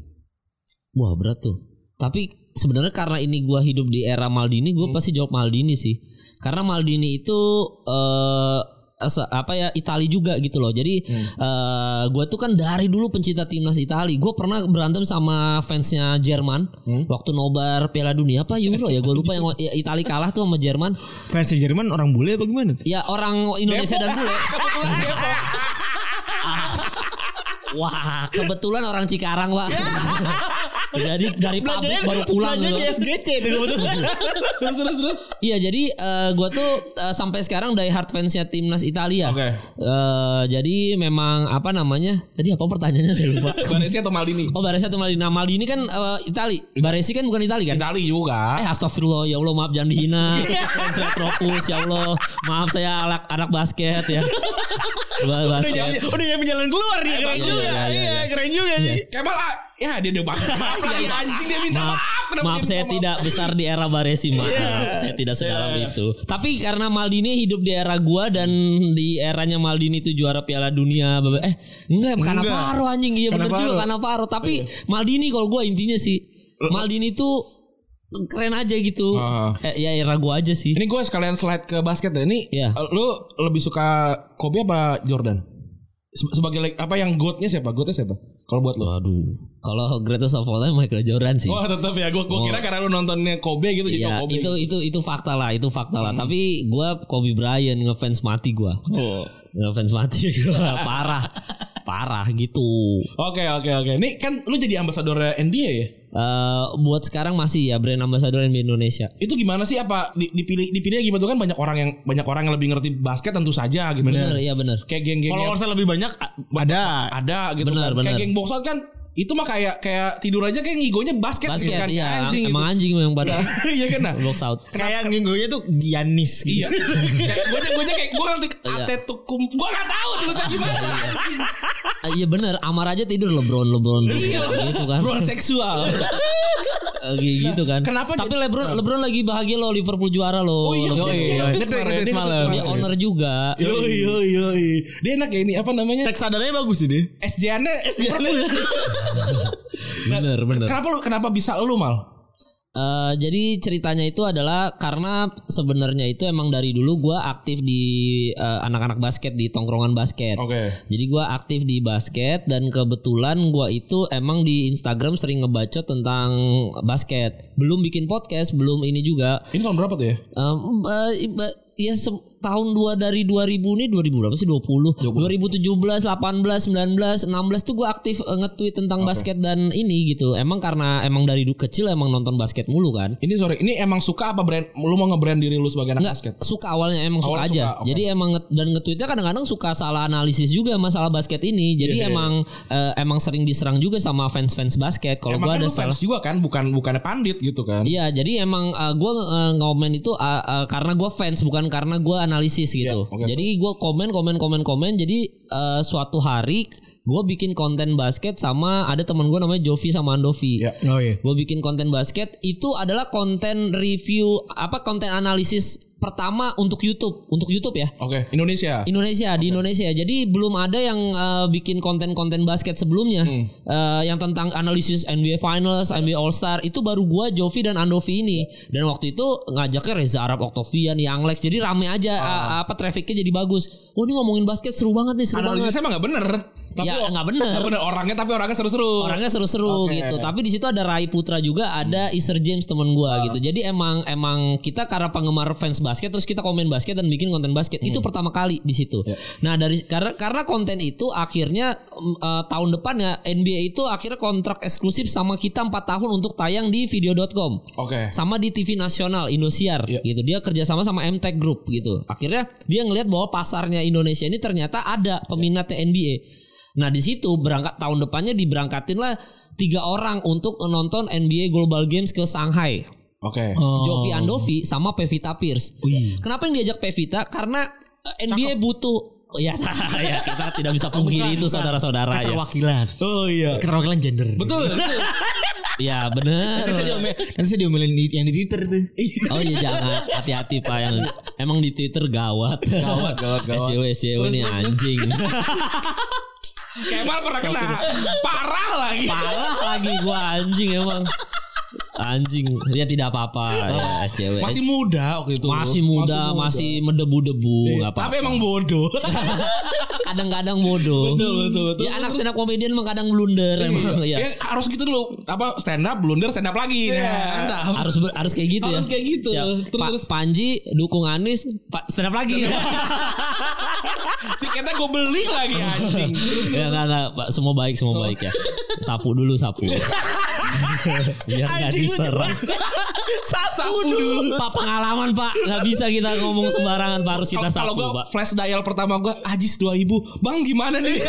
B: Wah, berat tuh. Tapi sebenarnya karena ini gua hidup di era Maldini, gua pasti jawab Maldini sih. Karena Maldini itu eh asa- apa ya Itali juga gitu loh. Jadi eh gue tuh kan dari dulu pencinta timnas Itali. Gue pernah berantem sama fansnya Jerman waktu nobar Piala Dunia apa Euro ya. Gue lupa yang ya, [laughs] Itali kalah tuh sama Jerman.
D: Fans Jerman orang bule apa gimana tuh?
B: Ya orang Indonesia dan bule. [laughs] Wah, kebetulan orang Cikarang, Wak. [laughs] Jadi dari pabrik baru pulang gitu.
D: SGC itu kebetulan. [laughs]
C: terus terus terus.
B: Iya jadi eh, gue tuh eh, sampai sekarang die hard fansnya timnas Italia.
C: Oke.
B: Eh, jadi memang apa namanya? Tadi apa pertanyaannya saya lupa. [laughs]
C: Baresi atau Maldini?
B: Oh Baresi atau Maldini? Nah Maldini kan eh, Itali. Baresi kan bukan Itali kan?
C: Itali juga.
B: Eh astagfirullah ya Allah maaf jangan dihina. [laughs] Fans Retropus ya Allah. Maaf saya anak anak basket ya. Ba-
D: Udah
B: basket.
D: jalan, udah nyampe jalan keluar nih keren
B: Iya,
D: juga.
B: iya, iya,
D: Iya,
B: iya.
D: keren juga sih.
C: Kemal ya dia dia banget. [laughs] Maaf ya anjing dia minta
B: Maaf,
C: maaf. Kenapa
B: maaf saya
C: minta
B: tidak besar di era Baresi maaf saya tidak sedalam itu. Tapi karena Maldini hidup di era gua dan di eranya Maldini itu juara Piala Dunia. Eh enggak karena. Faro anjing iya benar
C: Cannavaro.
B: juga karena Faro. Tapi Maldini kalau gua intinya sih Maldini itu keren aja gitu.
C: Ah.
B: Eh, ya era gua aja sih.
C: Ini gue sekalian slide ke basket deh. Ini
B: Iya.
C: eh, lu lebih suka Kobe apa Jordan? Se- Sebagai like, apa yang goatnya siapa? Goatnya siapa? Kalau buat lu?
B: Waduh. Kalau greatest of all time Michael Jordan sih.
C: Oh tetap ya. Gue gua kira karena lu nontonnya Kobe gitu jadi oh, Kobe.
B: itu itu itu fakta lah, itu fakta lah. Tapi gua Kobe Bryant ngefans mati gua. Ngefans mati gua [laughs] parah. Parah gitu.
C: Oke oke oke. Ini kan lu jadi ambasador NBA ya?
B: Eh buat sekarang masih ya brand ambassador NBA Indonesia.
C: Itu gimana sih apa di- dipilih dipilih gimana tuh kan banyak orang yang banyak orang yang lebih ngerti basket tentu saja gitu.
B: Bener, iya bener.
C: Kayak geng-geng yang
D: Followersnya lebih banyak ada.
C: ada gitu
B: Bener,
C: kan. Kayak
B: bener.
C: geng box out kan itu mah kayak kayak tidur aja kayak ngigonya basket, gitu
B: Basket
C: kan.
B: iya,
C: anjing
B: emang anjing memang pada [laughs]
C: Iya kan nah.
B: box out.
D: Kayak nginggonya tuh Giannis
C: Iya. [laughs]
D: gitu.
C: gue aja gue aja kayak gue ngerti
B: Iya.
C: Atetukum. Gue gak tahu tulisan gimana. [laughs]
B: Ah, iya bener, Amar aja tidur LeBron LeBron gitu kan.
C: Bro seksual.
B: Eh, gitu kan.
C: kenapa
B: Tapi LeBron LeBron lagi bahagia loh Liverpool juara loh.
C: Oh iya, dia
D: iya.
C: kemarin,
D: nge-tweet
C: dia nge-tweet
B: Dia owner juga.
C: Yoi yoi yoi. Dia enak ya ini apa namanya?
D: Teks sadarnya bagus sih dia.
C: SJN-nya
B: Bener bener.
C: Kenapa lu kenapa bisa lu mal?
B: Eh, jadi ceritanya itu adalah karena sebenarnya itu emang dari dulu gua aktif di eh, anak-anak basket di tongkrongan basket.
C: Oke.
B: Jadi gua aktif di basket dan kebetulan gua itu emang di Instagram sering ngebacot tentang basket. Belum bikin podcast, belum ini juga.
C: Ini tahun berapa tuh ya?
B: Em, eh, iba- ya se- tahun dua dari 2000 nih 2000 berapa sih 20 2017 18 19 16 tuh gue aktif eh, nge-tweet tentang basket dan ini gitu emang karena emang dari dulu kecil emang nonton basket mulu kan
C: Ini sorry, ini emang suka apa brand? Lu mau nge-brand diri lu sebagai anak
B: Enggak,
C: basket?
B: suka awalnya emang suka
C: Awalnya
B: aja.
C: suka, oke.
B: Jadi emang dan nge-tweetnya kadang-kadang suka salah analisis juga masalah basket ini. Jadi
C: Iya, iya,
B: emang eh, emang sering diserang juga sama fans-fans basket. Kalau gua
C: kan
B: ada salah
C: fans juga kan, bukan bukannya pandit gitu kan?
B: Iya, jadi emang uh, gue ngomen itu uh, uh, karena gue fans bukan karena gue analisis gitu.
C: Iya, oke.
B: Jadi gue komen komen komen komen. Jadi uh, suatu hari gue bikin konten basket sama ada teman gue namanya Jovi sama Andovi.
C: Iya.
D: Oh iya.
B: Gue bikin konten basket itu adalah konten review apa konten analisis pertama untuk YouTube untuk YouTube ya.
C: Oke, Indonesia.
B: Indonesia di Indonesia. Jadi belum ada yang uh, bikin konten-konten basket sebelumnya
C: Hmm.
B: Uh, yang tentang analisis NBA Finals, NBA All Star itu baru gua Jovi dan Andovi ini. Dan waktu itu ngajaknya Reza Arab Octavian, Yang Lex. Jadi rame aja uh, apa trafficnya jadi bagus. Wah ini ngomongin basket seru banget nih, seru banget.
C: Analisisnya emang gak bener. Tapi
B: Ya, nggak bener.
C: Nggak bener orangnya tapi orangnya seru-seru.
B: Orangnya seru-seru
C: Oke.
B: gitu. Tapi di situ ada Rai Putra juga, ada Iser James temen gua gitu. Jadi emang emang kita karena penggemar fans basket terus kita komen basket dan bikin konten basket. Itu pertama kali di situ. Nah, dari karena karena konten itu akhirnya eh, tahun depan ya NBA itu akhirnya kontrak eksklusif sama kita 4 tahun untuk tayang di video.com.
C: Oke.
B: Sama di TV nasional Indosiar
C: Iya.
B: gitu. Dia kerjasama sama MTech Group gitu. Akhirnya dia ngelihat bahwa pasarnya Indonesia ini ternyata ada peminatnya NBA. Nah di situ berangkat tahun depannya diberangkatin lah tiga orang untuk nonton NBA Global Games ke Shanghai.
C: Oke.
B: Jovi Andovi sama Pevita Pierce. Kenapa yang diajak Pevita? Karena eh, NBA butuh ya, [laughs] ya kita tidak bisa pungkiri itu saudara-saudara ya.
D: Keterwakilan.
C: Oh iya.
D: Keterwakilan gender.
C: Betul. betul. [laughs]
B: Ya benar.
D: Nanti saya diomelin, nanti saya diomelin di, yang di Twitter tuh. [laughs]
B: Oh iya jangan hati-hati Pak yang emang di Twitter gawat.
C: Gawat, gawat, gawat.
B: SJW SJW ini anjing.
C: Kemal pernah kena. Parah lagi.
B: Parah lagi gua anjing emang. Anjing. Ya tidak apa-apa ya SJW.
C: Masih muda waktu itu.
B: masih muda, masih mendebu-debu nggak apa-apa.
C: Tapi emang bodoh. [laughs]
B: kadang-kadang bodoh.
C: Betul, betul, betul.
B: Ya anak stand up comedian emang kadang blunder emang ya.
C: Ya, harus gitu dulu. Apa stand up blunder stand up lagi. Nah, mantap.
B: Harus harus kayak gitu ya.
C: Harus kayak gitu.
B: Siap. Pa-
C: Terus.
B: Panji dukung Anies, Pak stand up lagi. [laughs]
C: Tiketnya gue beli lagi anjing. [laughs]
B: ya enggak enggak, Pak. Semua baik, semua baik ya. Sapu dulu sapu. Biar enggak diserang.
C: Sapu dulu.
B: Pak pengalaman Pak, nggak bisa kita ngomong sembarangan Pak harus kita
C: Kalau
B: sapu
C: gue
B: Pak.
C: flash dial pertama gue Ajis 2000 Bang gimana nih [laughs]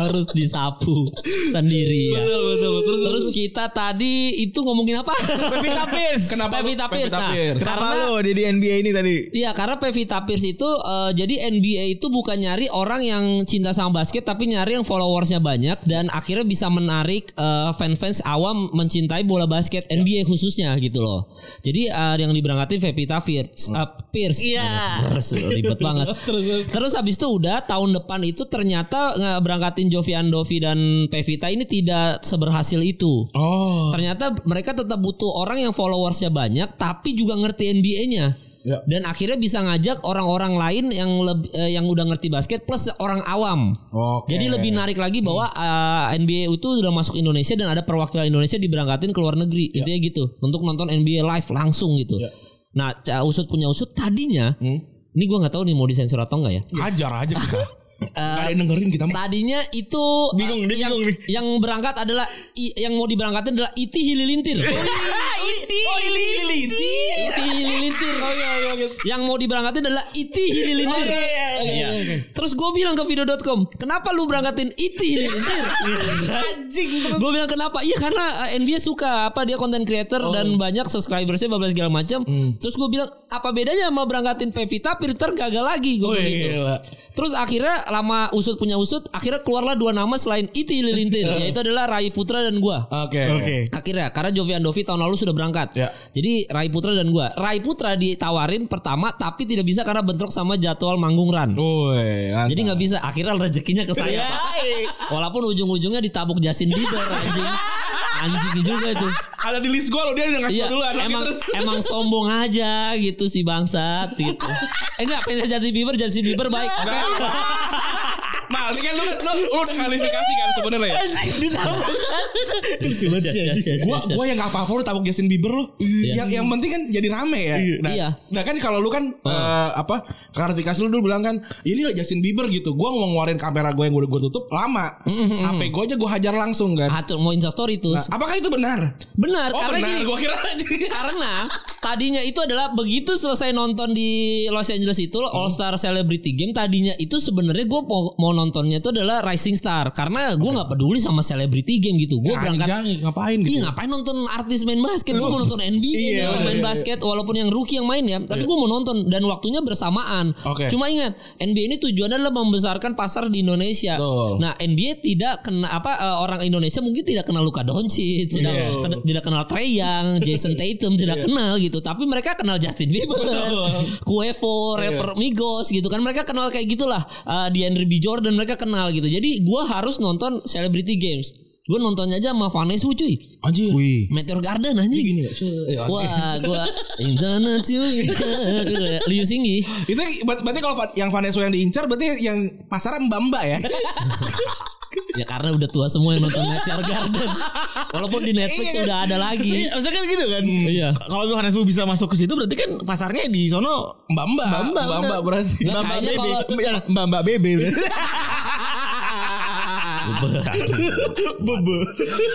B: Harus disapu sendiri ya.
C: Betul betul betul
B: Terus kita tadi itu ngomongin apa?
D: Pevita Pierce. [laughs]
C: Kenapa
B: Pevita Pierce. Nah,
C: Pierce?
D: Kenapa
B: karena
D: lo di, di NBA ini tadi?
B: Iya karena Pevita Pierce itu eh, jadi NBA itu bukan nyari orang yang cinta sama basket tapi nyari yang followersnya banyak dan akhirnya bisa menarik eh, fans-fans awam mencintai bola basket NBA khususnya gitu loh. Jadi eh, yang diberangkatin Pevita Pierce, eh, Pierce.
D: Iya.
B: Terus ribet [laughs] banget. Terus habis itu udah tahun depan itu ternyata nggak berangkatin Jovian Dovi dan Pevita ini tidak seberhasil itu.
C: Oh
B: Ternyata mereka tetap butuh orang yang followersnya banyak tapi juga ngerti NBA-nya.
C: Ya.
B: Dan akhirnya bisa ngajak orang-orang lain yang lebih eh, yang udah ngerti basket plus orang awam.
C: Oke.
B: Jadi lebih narik lagi bahwa eh, NBA itu udah masuk Indonesia dan ada perwakilan Indonesia diberangkatin ke luar negeri. Intinya gitu. Untuk nonton NBA live langsung gitu.
C: Ya.
B: Nah, usut punya usut tadinya ini gua nggak tahu nih mau disensor atau enggak ya.
C: Hajar aja kita [laughs] ada yang dengerin kita mah
B: Tadinya itu
D: Bingung,
B: eh,
D: dia
B: yang,
D: bingung nih.
B: yang berangkat adalah yang mau diberangkatin adalah Iti Hililintir. [laughs]
C: Oh ini Liti
B: Iti Hililintir. Yang mau diberangkatin adalah Iti Hililintir. Iya. Terus gue bilang ke video.com, kenapa lu berangkatin Iti Hililintir? [laughs] Anjing. Gue bilang kenapa? Iya karena eh, NBA suka apa dia konten creator dan banyak subscribersnya bablas segala macam. Terus gue bilang apa bedanya sama berangkatin Pevita Peter gagal lagi gue
C: Oh,
B: bilang gitu.
C: gila.
B: Terus akhirnya lama usut punya usut, akhirnya keluarlah dua nama selain Iti Hililintir, [laughs] yaitu adalah Rai Putra dan gua.
C: Oke
D: Oke.
B: Akhirnya karena Jovian Dovi tahun lalu sudah berangkat.
C: Ya.
B: Jadi Rai Putra dan gua. Rai Putra ditawarin pertama tapi tidak bisa karena bentrok sama jadwal manggung
C: mantap.
B: Jadi nggak bisa. Akhirnya rezekinya ke saya. Walaupun ujung-ujungnya ditabuk Justin Bieber [laughs] anjing. Anjing juga itu.
C: Ada di list gue loh dia udah ngasih
B: Iya,
C: dulu
B: emang
C: terus
B: emang sombong aja gitu si bangsat gitu. [laughs] Eh enggak, Justin Bieber, Justin Bieber baik. [laughs]
C: Mal ini kan lu, lu, lu udah kalifikasi kan sebenarnya ya
B: Coba
C: Gua gua yang gak apa-apa lu tabuk Justin Bieber lu. Yang yang penting kan jadi rame ya. Nah,
B: Iya.
C: Nah kan kalau lu kan eh, apa klarifikasi lu dulu bilang kan ini loh Justin Bieber gitu. Gua mau ngeluarin kamera gue yang udah gue tutup lama. HP gue aja gue hajar langsung kan.
B: Atur mau Insta story tuh.
C: Nah, apakah itu benar?
B: Benar,
C: Oh
B: karena
C: benar.
B: gini,
C: Gua kira [laughs]
B: karena tadinya itu adalah begitu selesai nonton di Los Angeles itu All Star Celebrity Game tadinya itu sebenarnya gue mau, mau nontonnya itu adalah Rising Star. Karena gue nggak peduli sama Celebrity Game gitu. Gue berangkat
C: Anjay, ngapain gitu?
B: Iya ngapain nonton artis main basket? Gue mau nonton NBA
C: Iya, bener,
B: main
C: iya,
B: basket Walaupun yang rookie yang main ya. Tapi gue mau nonton Dan waktunya bersamaan.
C: Oke.
B: Cuma ingat NBA ini tujuannya adalah membesarkan pasar di Indonesia.
C: Betul.
B: Nah NBA tidak kena apa eh, Orang Indonesia mungkin tidak kenal Luka Doncic tidak,
C: Iya.
B: tidak, tidak kenal Trey Young Jason Tatum Tidak kenal gitu Tapi mereka kenal Justin Bieber [laughs] Cuevo Rapper Migos gitu kan. Mereka kenal kayak gitulah uh, DeAndre B. Jordan mereka kenal gitu. Jadi gue harus nonton Celebrity Games Gue nontonnya aja sama Vanessa cuy
C: Anjir.
D: Wih.
B: Meteor Garden anjing.
C: Gini gak? Ya,
B: Wah, gua internet cuy. [laughs] Liu Singgi.
C: Itu ber- berarti kalau yang Vanessa yang diincar berarti yang pasarnya mbak-mbak ya. [laughs]
B: Ya karena udah tua semua yang nonton Meteor Garden. Walaupun di Netflix udah ada lagi.
D: Iya, maksudnya kan gitu kan.
B: Iya.
D: Kalau Yohanes Bu bisa masuk ke situ berarti kan pasarnya di sono
C: Mbak-mbak.
D: Mbak-mbak,
C: Mbak-mbak berarti.
B: Nggak,
D: Mbak
B: kayaknya
D: Bebe.
B: kalau-
D: Ya, Mbak Mbak Bebe. [laughs]
C: Bebe. [laughs]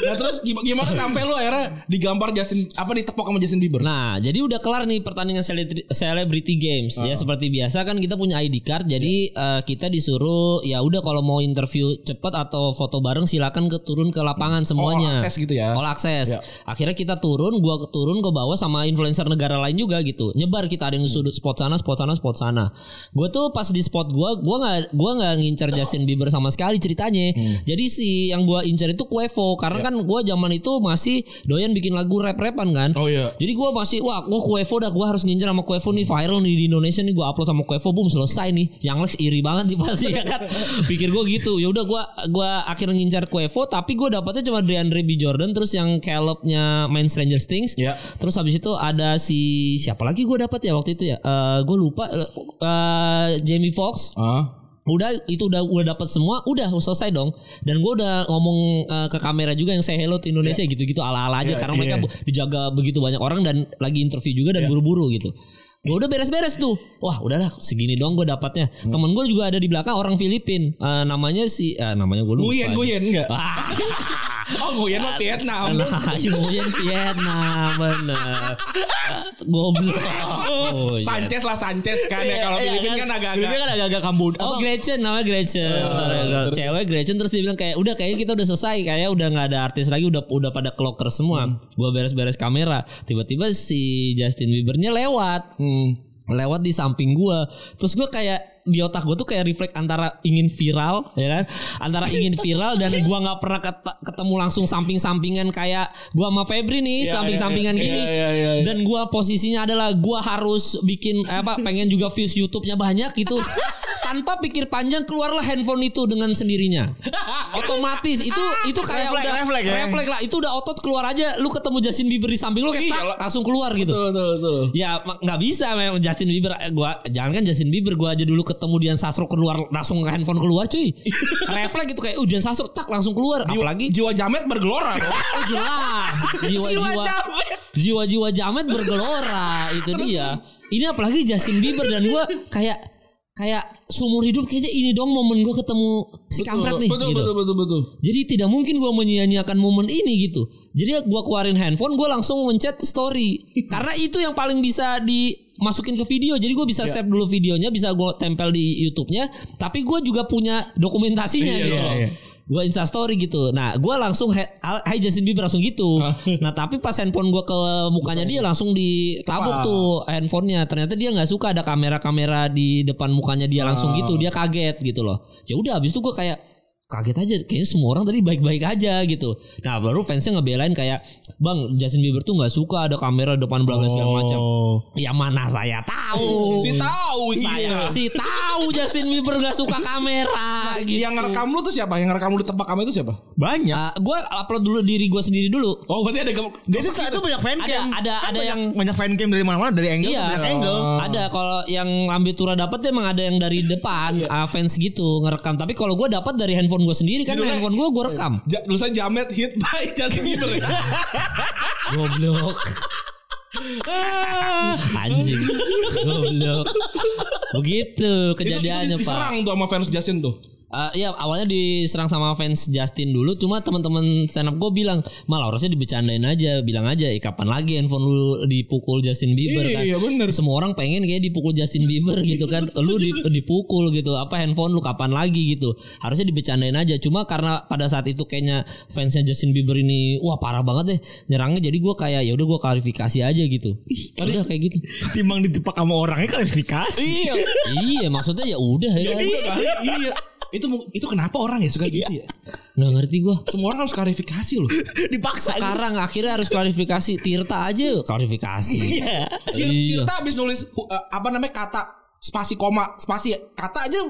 C: Nah terus gim- gimana sampai lu akhirnya digambar Justin apa ditepok sama Justin Bieber?
B: Nah, jadi udah kelar nih pertandingan celebri- Celebrity Games. Ya seperti biasa kan kita punya ID card. Jadi eh, kita disuruh ya udah kalau mau interview cepet atau foto bareng silakan ke turun ke lapangan semuanya.
C: all access gitu ya?
B: All access.
C: Ya.
B: Akhirnya kita turun, gua ke turun ke bawah sama influencer negara lain juga gitu. Nyebar kita ada yang sudut spot sana, spot sana, spot sana. Gue tuh pas di spot gua, gua nggak gua nggak ngincer Justin Bieber sama sekali ceritanya.
C: Hmm.
B: Jadi si yang gua incer itu Quavo karena kan gua zaman itu masih doyan bikin lagu rap-rapan kan.
C: Oh iya.
B: Jadi gue masih wah gue Quavo dah gue harus ngincer sama Quavo nih viral nih di Indonesia nih gue upload sama Quavo boom selesai nih. Yang Lex iri banget nih pasti ya kan. [laughs] Pikir gue gitu. Ya udah gue gua akhirnya ngincar Quavo tapi gue dapetnya cuma DeAndre B Jordan terus yang Caleb-nya main Stranger Things.
C: Ya.
B: Terus habis itu ada si siapa lagi gue dapat ya waktu itu ya. Eh gue lupa eh, Jamie Foxx
C: Ah.
B: Udah itu udah udah dapat semua udah selesai dong. Dan gue udah ngomong eh, ke kamera juga yang saya hello to Indonesia gitu-gitu ala-ala aja. Karena mereka bu- dijaga begitu banyak orang dan lagi interview juga dan buru-buru gitu gue udah beres-beres tuh. Wah udahlah segini dong gue dapatnya. Temen gue juga ada di belakang orang Filipin. Eh, namanya si eh, namanya gue lupa
C: Nguyen, Nguyen enggak?
B: Ah, [laughs]
C: Oh Nguyen mah Vietnam.
B: nah, Nguyen Vietnam bener. Goblok. Oh, iya.
C: Sanchez lah Sanchez kan ya. Kalau Filipin kan agak-agak
D: Filipin kan agak-agak.
B: Oh Gretchen namanya Gretchen. Cewek Gretchen terus dia bilang kayak Udah kayaknya kita udah selesai Kayak udah gak ada artis lagi Udah udah pada kloker semua. Gua beres-beres kamera. Tiba-tiba si Justin Biebernya lewat Lewat di samping gua. Terus gua kayak di otak gue tuh kayak refleks antara ingin viral ya kan? Antara ingin [laughs] viral dan gua nggak pernah ket- ketemu langsung samping-sampingan kayak gua sama Febri nih samping-sampingan gini. dan gua posisinya adalah gua harus bikin eh, apa pengen juga views YouTube-nya banyak gitu. [laughs] Tanpa pikir panjang keluarlah handphone itu dengan sendirinya. [laughs] Otomatis itu itu kayak
D: Refleks,
B: udah
D: refleks ya.
B: refleks lah. Itu udah otot keluar aja. Lu ketemu Justin Bieber di samping lu kayak
C: Iya
B: tak, langsung keluar gitu.
C: Tuh, tuh, tuh.
B: Ya nggak bisa memang Justin Bieber gua jangan kan Justin Bieber gua aja dulu ketemu Dian Sastro keluar langsung ke handphone keluar cuy. [laughs] Refleks gitu kayak uh Dian Sastro tak langsung keluar apalagi
C: Jiwa jamet bergelora dong. [laughs]
B: oh, jelas [laughs] jiwa-jiwa jiwa-jiwa jamet bergelora itu dia. Ini apalagi Justin Bieber dan gua kayak kayak seumur hidup kayaknya ini dong momen gua ketemu si kampret nih
C: betul,
B: gitu.
C: betul, betul, betul.
B: Jadi tidak mungkin gue menyia-nyiakan momen ini gitu. Jadi gue keluarin handphone, gue langsung mencet story. [laughs] Karena itu yang paling bisa dimasukin ke video. Jadi gue bisa
C: Ya.
B: save dulu videonya, bisa gue tempel di YouTube-nya. Tapi gue juga punya dokumentasinya
C: Iya,
B: gitu.
C: iya, iya.
B: Gue insta story gitu. Nah gue langsung Hai Justin Bieber langsung gitu. nah tapi pas handphone gue ke mukanya dia langsung ditabuk tuh handphonenya. Ternyata dia nggak suka ada kamera-kamera di depan mukanya dia langsung gitu. Dia kaget gitu loh. Ya udah habis itu gue kayak kaget aja kayaknya semua orang tadi baik-baik aja gitu. Nah baru fansnya ngebelain kayak bang Justin Bieber tuh nggak suka ada kamera depan belakang segala macam. Ya mana saya tahu.
C: Si tahu
B: saya
C: saya.
B: si tahu Justin Bieber nggak suka kamera gitu.
C: Yang ngerekam lu tuh siapa? Yang ngerekam lu di tempat kamu itu siapa?
D: Banyak.
B: gue upload dulu diri gue sendiri dulu.
C: Oh berarti ada gam-
D: Dia itu itu banyak fan
B: Ada-
D: cam.
B: ada-
D: Kan
B: ada
D: banyak,
B: yang-
D: banyak fan cam dari mana-mana dari angle
B: Iya,
D: angle.
B: ada kalau yang ambil tura dapat emang ada yang dari depan ah, fans gitu ngerekam. Tapi kalau gue dapat dari handphone gue sendiri kan
C: Judulnya-
B: handphone gue gue rekam.
C: Ja, tulisan Jamet hit by [laughs] Justin Bieber.
B: Goblok. [laughs] Anjing. Goblok. Begitu kejadiannya, Pak.
C: diserang tuh sama fans Justin tuh.
B: Eh, iya awalnya diserang sama fans Justin dulu cuma teman-teman stand up gue bilang malah harusnya dibecandain aja bilang aja eh, kapan lagi handphone lu dipukul Justin Bieber kan
C: Iya, bener.
B: semua orang pengen kayak dipukul Justin Bieber [laughs] gitu kan lu di- dipukul gitu apa handphone lu kapan lagi gitu harusnya dibecandain aja cuma karena pada saat itu kayaknya fansnya Justin Bieber ini wah parah banget deh nyerangnya jadi gue kayak ya udah gue klarifikasi aja gitu udah kayak gitu
D: Timbang ditipak sama orangnya klarifikasi.
C: Iya.
B: iya maksudnya ya udah ya
C: Iya kali, iya. Itu mu- itu kenapa orang ya suka gitu ya?
B: nggak ngerti gue
C: Semua orang harus klarifikasi loh. [laughs]
D: Dipaksa.
B: Sekarang akhirnya harus klarifikasi Tirta aja klarifikasi.
D: Iya.
C: Iya.
B: Iya.
C: Kita habis nulis eh, apa namanya kata spasi koma spasi kata aja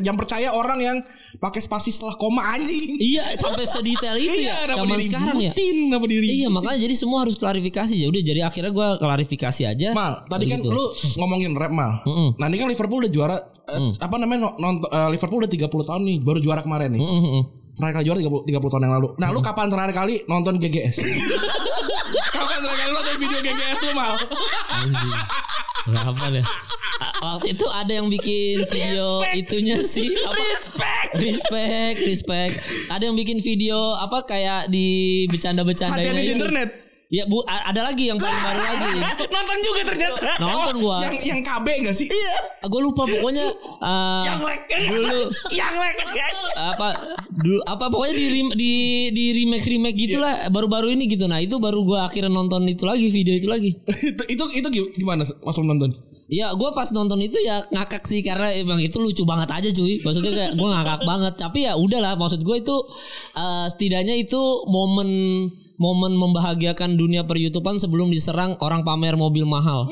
C: yang percaya orang yang pakai spasi setelah koma anjing.
B: Iya sampai sedetail itu ya
C: kenapa
B: zaman sekarang ya.
C: diributin, Kenapa diri?
B: Iya makanya jadi semua harus klarifikasi ya udah jadi akhirnya gue klarifikasi aja.
C: Mal, tadi kan
B: Gitu.
C: lu ngomongin rap mal.
B: Mm-mm.
C: Nah ini kan Liverpool udah juara eh, apa namanya no- nont- eh, Liverpool udah 30 tahun nih baru juara kemarin nih.
B: Mm, mm, mm.
C: Terakhir kali juara 30, 30 tahun yang lalu. Nah, lu kapan terakhir kali nonton GGS? [laughs] kapan terakhir kali nonton video GGS lu mal?
B: Anjing. Kapan ya? A- waktu itu ada yang bikin video itunya sih apa?
C: Respect.
B: respect respect ada yang bikin video apa kayak di bercanda-bercanda
D: Hati-hati di internet.
B: Ya bu ada lagi yang paling baru lagi [laughs]
D: Nonton juga ternyata.
B: nonton gua
C: Yang yang KB enggak sih? Iya.
B: gue lupa pokoknya uh, [laughs]
C: Yang leg.
B: dulu [laughs]
C: Yang leg.
B: apa dulu apa pokoknya di di di remake remake gitulah baru-baru ini gitu nah itu baru gua akhirnya nonton itu lagi video itu lagi
C: itu itu itu gimana pas nonton?
B: Ya gue pas nonton itu ya ngakak sih karena emang itu lucu banget aja cuy. Maksudnya kayak gue ngakak banget. Tapi ya udahlah maksud gue itu eh, setidaknya itu momen momen membahagiakan dunia per sebelum diserang orang pamer mobil mahal.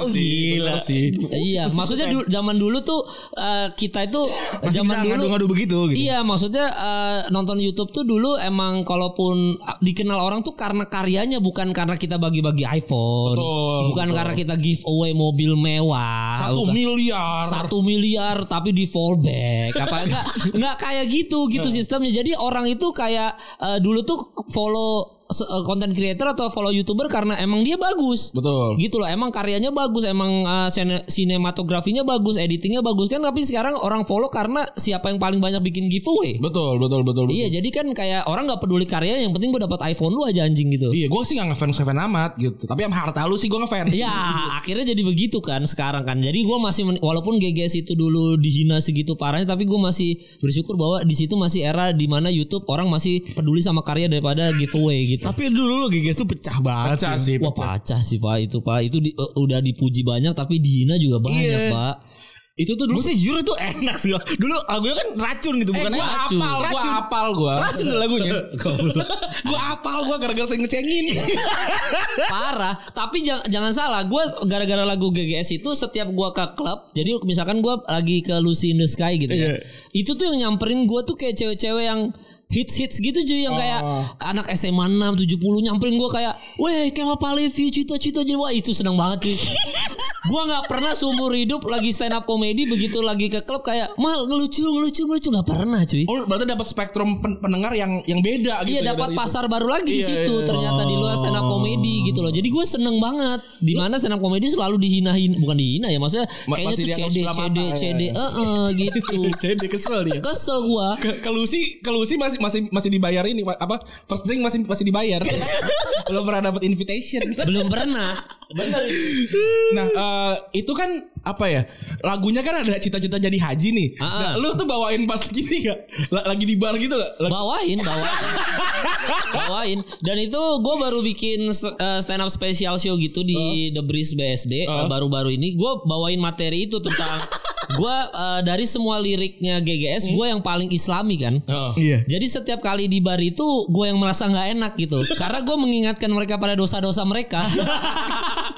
D: Ya,
C: Gila sih.
B: iya, maksudnya du- zaman dulu tuh eh, kita itu zaman dulu
D: ngadu-ngadu begitu gitu.
B: Iya maksudnya eh, nonton YouTube tuh dulu emang kalaupun ah, dikenal orang tuh karena karyanya bukan karena kita bagi-bagi iPhone,
C: Betul,
B: bukan
C: betul.
B: karena kita giveaway mobil mewah,
C: Satu
B: bukan.
C: miliar.
B: satu miliar tapi di fallback apa enggak [laughs] enggak kayak gitu gitu sistemnya jadi orang itu kayak eh, dulu tuh follow se- eh, creator atau follow youtuber karena emang dia bagus
C: Betul.
B: gitu loh emang karyanya bagus emang uh, sine- sinematografinya bagus editingnya bagus kan tapi sekarang orang follow karena siapa yang paling banyak bikin giveaway
C: Betul, betul, betul. betul.
B: iya jadi kan kayak orang nggak peduli karya yang penting gue dapat iPhone lu aja anjing gitu
C: Iya, gue sih gak ngefans ngefans amat gitu. Tapi sama harta lu sih gue ngefans.
B: Ya akhirnya jadi begitu kan sekarang kan Jadi gue masih walaupun GGS itu dulu dihina segitu parahnya Tapi gue masih bersyukur bahwa di situ masih era di mana YouTube orang masih peduli sama karya daripada giveaway gitu
D: Tapi dulu GGS tuh pecah banget
C: Pecah
D: sih.
C: sih,
B: Wah
C: pecah.
B: pacah sih pak itu pak Itu di- eh, udah dipuji banyak tapi dihina juga banyak
C: Iya.
B: pak
C: Itu tuh dulu
D: Gue sih jujur itu enak sih. Dulu lagunya kan racun gitu,
C: Eh,
D: bukan
C: gue
B: racun.
C: apal, gue
D: Racun.
C: apal gue.
D: Racun tuh lagunya. [laughs]
C: gue apal gue gara-gara saya ngecengin. [laughs]
B: Parah Tapi jangan, jangan salah Gue gara-gara lagu GGS itu Setiap gue ke klub Jadi misalkan gue lagi ke Lucy in the Sky gitu ya Itu tuh yang nyamperin gue tuh kayak cewek-cewek yang hits-hits gitu cuy yang kayak anak SMA 6 70 nyamperin gue kayak weh Kemal Palevi cita-cita jadi wah itu seneng banget cuy gue nggak pernah seumur hidup lagi stand up comedy begitu lagi ke klub kayak mal ngelucu ngelucu ngelucu nggak pernah cuy
C: Oh, berarti dapat spektrum pen- pendengar yang yang beda gitu.
B: Iya
C: ya
B: dapat
C: dari itu.
B: pasar baru lagi di
C: Iya,
B: situ
C: iya.
B: ternyata di luar stand up comedy gitu loh. Jadi gue seneng banget di mana stand up comedy selalu dihina-hina bukan dihina ya maksudnya
C: Ma-
B: kayaknya
C: masih
B: tuh CD CD CD
C: iya, iya.
B: eh gitu. [laughs]
C: Jadi kesel dia.
B: Kesel gua.
C: Ke, ke Lucy, ke Lucy masih masih masih dibayar ini apa? First drink masih masih dibayar. [laughs] Belum pernah dapat invitation.
B: Belum pernah.
C: Nah, eh, itu kan apa ya? Lagunya kan ada cita-cita jadi haji nih.
B: Ah,
C: Nah,
B: ah.
C: lu tuh bawain pas gini gak? Lagi di bar gitu gak? Lagi-
B: Bawain, bawain. [laughs] bawain. Dan itu gue baru bikin eh, stand up special show gitu di The Breeze BSD eh, baru-baru ini. Gue bawain materi itu tentang [laughs] gue eh, dari semua liriknya GGS gue yang paling Islami kan.
C: Oh.
D: Iya.
B: Jadi setiap kali di bar itu gue yang merasa nggak enak gitu, karena gue mengingatkan mereka pada dosa-dosa mereka. [laughs]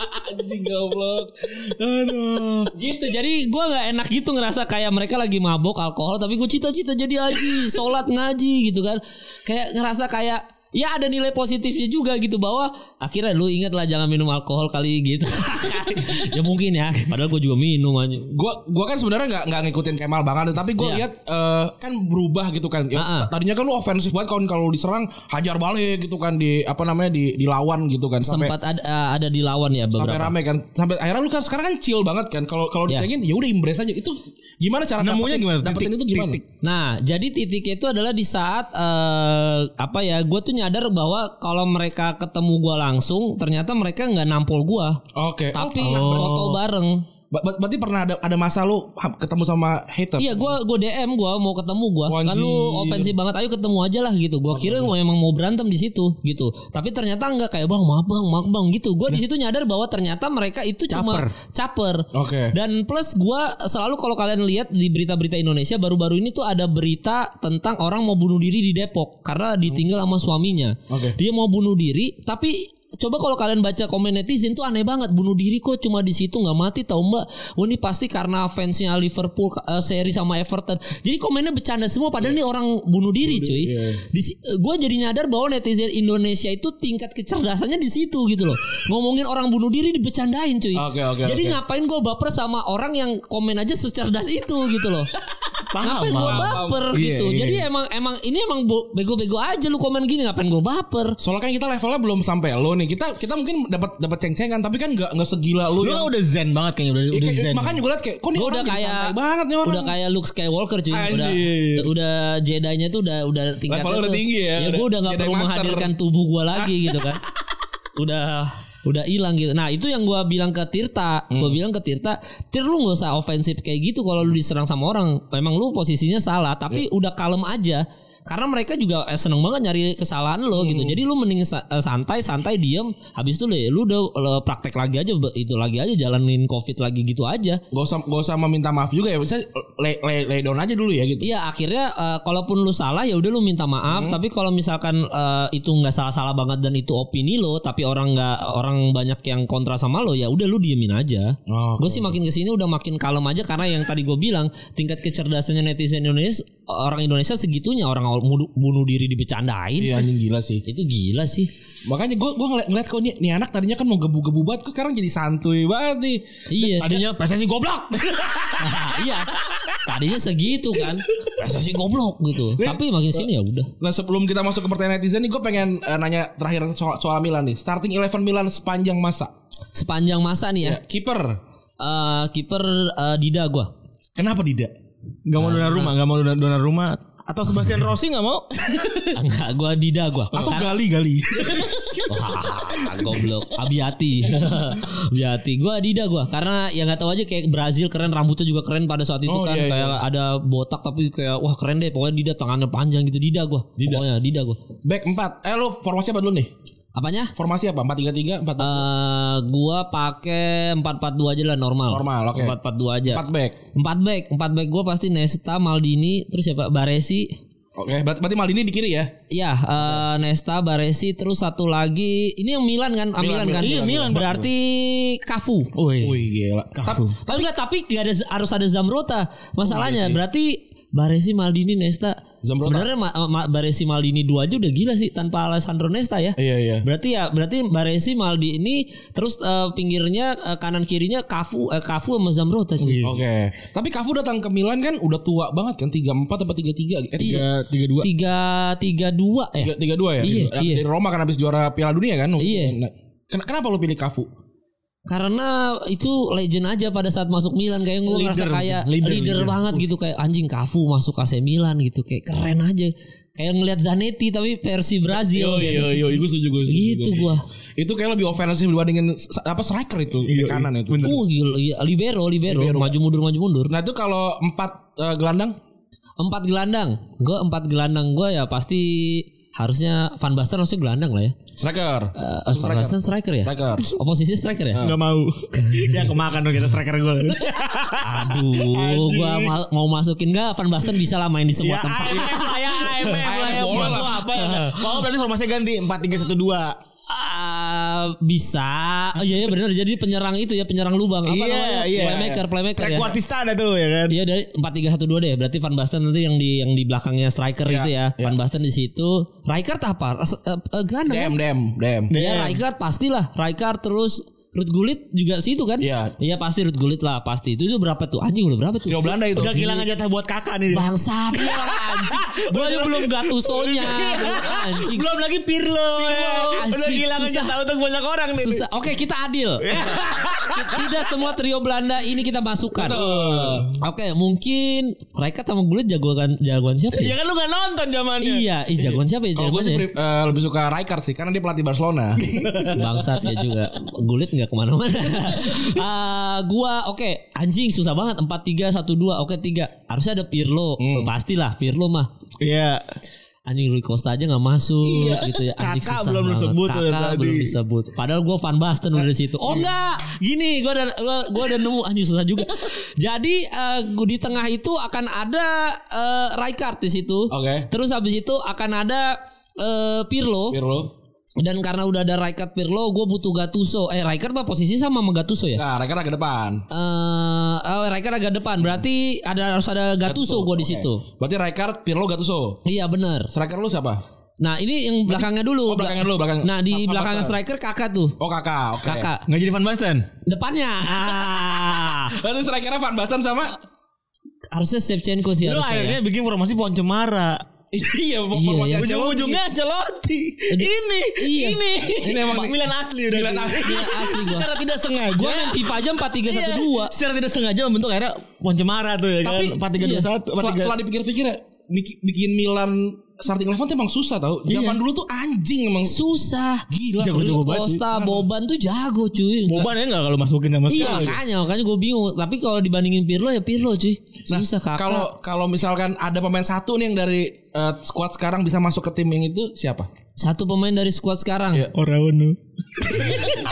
C: Anjing goblok. Aduh.
B: gitu, jadi gue nggak enak gitu ngerasa kayak mereka lagi mabok alkohol, tapi gue cita-cita jadi haji, sholat ngaji gitu kan, kayak ngerasa kayak ya ada nilai positifnya juga gitu bahwa akhirnya lu ingat lah jangan minum alkohol kali gitu. [laughs] ya mungkin ya, padahal gue juga minum aja.
C: Gua gua kan sebenarnya nggak nggak ngikutin Kemal banget, tapi gua
B: Iya.
C: lihat eh, kan berubah gitu kan. Ya,
B: ah.
C: Tadinya kan lu ofensif banget kalau kalau diserang hajar balik gitu kan di apa namanya di dilawan gitu kan sampai
B: Sempat ada ada di lawan ya
C: sampai
B: beberapa.
C: rame kan sampai akhirnya lu kan sekarang kan chill banget kan kalau kalau
B: Ya.
C: ditanya ya udah embrace aja itu gimana cara
D: Nemunya
C: dapetin-
D: gimana?
C: dapetin
D: Titik-
C: itu gimana
D: titik.
B: Nah, jadi titiknya itu adalah di saat eh, apa ya? Gue tuh nyadar bahwa kalau mereka ketemu gua langsung, ternyata mereka nggak nampol gua,
C: oke.
B: Tapi
C: oh,
B: foto bareng.
C: Ba- berarti pernah ada ada masa lu ketemu sama hater
B: Iya, gua gue DM gua mau ketemu gua. Kan lu ofensif banget, ayo ketemu aja lah gitu. Gua kira memang mau berantem di situ gitu. Tapi ternyata enggak kayak bang, maaf bang, maaf bang gitu. Gua di situ nyadar bahwa ternyata mereka itu cuma caper.
C: Oke.
B: Dan plus gua selalu kalau kalian lihat di berita-berita Indonesia baru-baru ini tuh ada berita tentang orang mau bunuh diri di Depok karena ditinggal sama suaminya.
C: Oke.
B: Dia mau bunuh diri tapi Coba kalau kalian baca komen netizen tuh aneh banget bunuh diri kok cuma di situ nggak mati tau mbak. Wah ini pasti karena fansnya Liverpool eh, seri sama Everton. Jadi komennya bercanda semua padahal ini orang bunuh diri cuy. Di gue jadi nyadar bahwa netizen Indonesia itu tingkat kecerdasannya di situ gitu loh. Ngomongin orang bunuh diri dibecandain cuy.
C: Oke, oke,
B: Jadi
C: oke.
B: ngapain gue baper sama orang yang komen aja secerdas itu gitu loh. [laughs] ngapain gue baper
C: Iya,
B: gitu.
C: iya.
B: Jadi emang emang ini emang bego-bego aja lu komen gini ngapain gue baper.
C: Soalnya kan kita levelnya belum sampai lo nih. Kita kita mungkin dapat dapat ceng-cengan tapi kan nggak nggak segila lu.
D: Lu
C: yang-
D: udah zen banget kayaknya udah,
C: Iya,
D: udah
C: kayak-
D: zen.
C: makanya gue liat kayak kok nih
B: Gue udah kayak
C: banget nih orang.
B: udah kayak Luke Skywalker cuy. Udah
C: Anjir.
B: udah Jedi-nya tuh udah udah tingkatnya
C: udah
B: tuh.
C: tinggi ya,
B: Ya
C: udah
B: gue udah nggak perlu
C: Master.
B: menghadirkan tubuh gue lagi gitu kan. [laughs] udah udah hilang gitu. Nah itu yang gue bilang ke Tirta, gue
C: Hmm.
B: bilang ke Tirta, Tir lu nggak usah ofensif kayak gitu kalau lu diserang sama orang. Memang lu posisinya salah, tapi
C: Iya.
B: udah kalem aja. Karena mereka juga eh, seneng banget nyari kesalahan lo gitu.
C: Hmm.
B: Jadi lu mending sa- eh, santai santai diem. Habis itu lu, lu udah lo praktek lagi aja itu lagi aja jalanin covid lagi gitu aja.
C: Gak usah gak usah meminta maaf juga ya. Bisa lay, lay, lay down aja dulu ya gitu.
B: Iya akhirnya eh, kalaupun lu salah ya udah lu minta maaf.
C: Hmm.
B: Tapi kalau misalkan eh, itu nggak salah-salah banget dan itu opini lo, tapi orang nggak orang banyak yang kontra sama lo ya udah lu diemin aja.
C: Oh,
B: Gue sih makin ke sini udah makin kalem aja karena yang tadi gue bilang tingkat kecerdasannya netizen Indonesia orang Indonesia segitunya orang bunuh diri dibecandain.
C: Iya anjing gila sih.
B: Itu gila sih.
C: Makanya gue gue ngeliat, ngeliat kok nih, nih anak tadinya kan mau gebu-gebu banget kok sekarang jadi santuy banget nih.
B: Iya.
D: Tadinya PSSI goblok. [laughs]
B: Nah, iya. Tadinya segitu kan. PSSI goblok gitu. Tapi makin sini ya udah.
C: Nah sebelum kita masuk ke pertanyaan netizen nih gue pengen eh, nanya terakhir soal, soal Milan nih. Starting eleven Milan sepanjang masa.
B: Sepanjang masa nih ya.
C: Kiper.
B: eh, kiper eh, Dida gua.
C: Kenapa tidak?
D: Gak mau donor rumah, gak mau donor, donor rumah. Atau Sebastian Rossi gak mau? [laughs]
B: Enggak, gua Dida gua.
C: Atau
B: Karena-
C: gali gali. [laughs]
B: Wah, goblok. Abiati. [laughs] Abiati. Gua Dida gua karena ya nggak tahu aja kayak Brazil keren rambutnya juga keren pada saat itu
C: Oh,
B: kan
C: iya, iya.
B: kayak ada botak tapi kayak wah keren deh pokoknya Dida tangannya panjang gitu Dida gua.
C: Dida.
B: Pokoknya Dida gua.
C: Back 4 Eh lu formasi apa dulu nih?
B: Apanya?
C: Formasi apa? 4-3-3? 4
B: Eh gua pakai 442 aja lah normal.
C: Normal, oke.
B: 442 aja.
C: 4 back.
B: 4 back, 4 back gua pasti Nesta, Maldini, terus siapa? Baresi.
C: Oke, berarti, berarti Maldini di kiri ya?
B: Iya, eh, Nesta, Baresi, terus satu lagi ini yang Milan kan? Ah, Milan,
C: Milan,
B: kan?
C: Milan, Milan.
B: Berarti.
D: Woi.
C: Wih gila. Tapi
B: Tapi enggak, tapi nggak ada harus ada Zamrota. Masalahnya berarti Baresi, Maldini, Nesta.
C: Zamrota.
B: Sebenarnya Ma- Ma- Baresi, Maldini dua aja udah gila sih tanpa Alessandro Nesta ya.
C: Iya iya.
B: Berarti ya berarti Baresi, Maldini terus eh, pinggirnya eh, kanan kirinya Cafu eh, Cafu sama Zamrota cuy.
C: Oke. Tapi Cafu datang ke Milan kan udah tua banget kan 34 apa 33 eh
B: Iya.
C: 32
B: Tiga tiga dua ya.
C: 32 ya?
B: Iya,
C: Dari
B: iya.
C: Roma kan habis juara Piala Dunia kan?
B: Iya.
C: Nah, ken- kenapa lu pilih Cafu?
B: Karena itu legend aja pada saat masuk Milan kayak gue ngerasa kayak
D: leader,
B: leader,
D: leader.
B: banget gitu kayak anjing Cafu masuk AC Milan gitu kayak keren aja. Kayak ngelihat Zanetti tapi versi Brazil. gitu.
C: yo, gue setuju gue
B: Gitu gua.
C: Itu kayak lebih ofensif dibandingin apa striker itu di kanan itu.
B: Uh gila, iya, libero, libero, maju mundur maju mundur.
C: Nah itu kalau empat eh, gelandang
B: Empat gelandang. Gue empat gelandang gue ya pasti harusnya Van Basten harusnya gelandang lah ya.
C: striker.
B: Eh, Van Basten striker ya?
C: Striker.
B: Oposisi striker ya?
D: Gak mau. [laughs] ya kemakan dong kita striker gue.
B: Aduh, gua ma- mau masukin gak Van Basten bisa lah main di semua
D: ya
B: tempat.
D: AMF lah ya AMF lah ya. apa ya? [laughs] Kalau berarti formasinya ganti 4-3-1-2.
B: Ah, bisa. Oh, iya ya benar. Jadi penyerang itu ya penyerang lubang. Apa
D: Iya,
B: namanya?
D: iya.
B: Playmaker, playmaker ya.
D: Trequartista ada tuh ya kan.
B: Iya dari 4-3-1-2 deh. Berarti Van Basten nanti yang di yang di belakangnya striker
C: Iya,
B: itu ya. Van Basten di situ. Rijkaard apa? Ras- eh, eh, gelandang kan?
C: Dem dem dem.
B: Ya Rijkaard pastilah. Rijkaard terus Ruth Gullit juga situ kan?
C: Iya.
B: Iya pasti Ruth Gullit lah pasti. Itu, itu berapa tuh? Anjing udah berapa tuh?
C: Trio Belanda itu.
D: Udah kehilangan jatah buat kakak nih.
B: Bangsat ya orang anjing. [laughs] Gua aja belum Gattuso-nya. anjing.
D: Belum lagi Pirlo. ya. Udah
B: anjing,
D: kehilangan
B: susah.
D: jatah untuk banyak orang nih.
B: Susah. Oke, kita adil. [laughs] Tidak semua trio Belanda ini kita masukkan. Oke, mungkin Rijkaard sama Gullit jagoan jagoan siapa
D: Ya
B: ya?
D: kan lu gak nonton zamannya.
B: Iya, ih jagoan siapa ya?
C: Kalau gue
B: Jagoan
C: sih
B: ya?
C: eh, lebih suka Rijkaard sih karena dia pelatih Barcelona. [laughs]
B: Bangsat ya juga. Gullit nggak ke mana-mana. [laughs] Ah, gua oke anjing susah banget 4 3 1 2 oke 3 harusnya ada Pirlo pastilah Pirlo mah
D: Iya.
B: Anjing Rui Costa aja nggak masuk gitu ya. Anjing
D: Kakak belum
B: banget.
D: disebut
B: kakak
D: tadi.
B: belum disebut padahal gua Van Basten udah di situ. Oh enggak gini gua ada gua udah nemu. Anjing susah juga. Jadi eh, gua di tengah itu akan ada eh, Rijkaard di situ.
C: Oke.
B: terus habis itu akan ada eh, Pirlo.
C: Pirlo.
B: Dan karena udah ada Rijkaard Pirlo, gue butuh Gattuso. Eh Rijkaard mah posisi sama sama Gattuso ya?
C: Nah, Rijkaard agak depan.
B: Eh, oh, Rijkaard agak depan. Berarti ada harus ada Gattuso gue di situ.
C: Berarti Rijkaard, Pirlo, Gattuso.
B: Iya benar.
C: Striker lu siapa?
B: Nah ini yang belakangnya dulu.
C: Oh, belakangnya dulu, belakang.
B: Nah di belakangnya striker kakak tuh.
C: Oh kakak, oke.
B: Kakak.
D: Nggak jadi Van Basten.
B: Depannya. Ah. [laughs]
C: Berarti strikernya Van Basten sama
B: harusnya Shevchenko sih
D: Lu
B: harusnya.
D: akhirnya
B: ya.
D: bikin formasi Poncemara.
C: Iya,
B: iya.
C: formasi Ancelotti.
D: Ujung-ujungnya Ancelotti. Ini,
B: Iya.
D: ini.
C: Ini emang.
D: Milan asli udah.
C: Milan asli.
B: Iya, asli gua.
D: Secara tidak sengaja.
B: Gua main FIFA aja 4 3 1
D: Iya,
B: 2.
D: Secara tidak sengaja membentuk akhirnya Poncemara tuh ya
C: Tapi
D: kan. 4 3 2 1
C: setelah, setelah dipikir-pikir ya, biki- bikin Milan starting eleven tuh emang susah tau. Zaman dulu tuh anjing emang.
B: Susah.
C: Gila.
D: Jago-jago banget. cuy.
B: Costa, Boban tuh jago cuy.
D: Boban ya enggak kalau masukin sama
B: Iya
D: sekali.
B: makanya makanya gue bingung. Tapi kalau dibandingin Pirlo ya Pirlo cuy.
C: Nah,
B: Susah kakak.
C: kalau kalau misalkan ada pemain satu nih yang dari eh, squad sekarang bisa masuk ke tim yang itu siapa?
B: satu pemain dari skuad sekarang
C: Iya.
D: Orang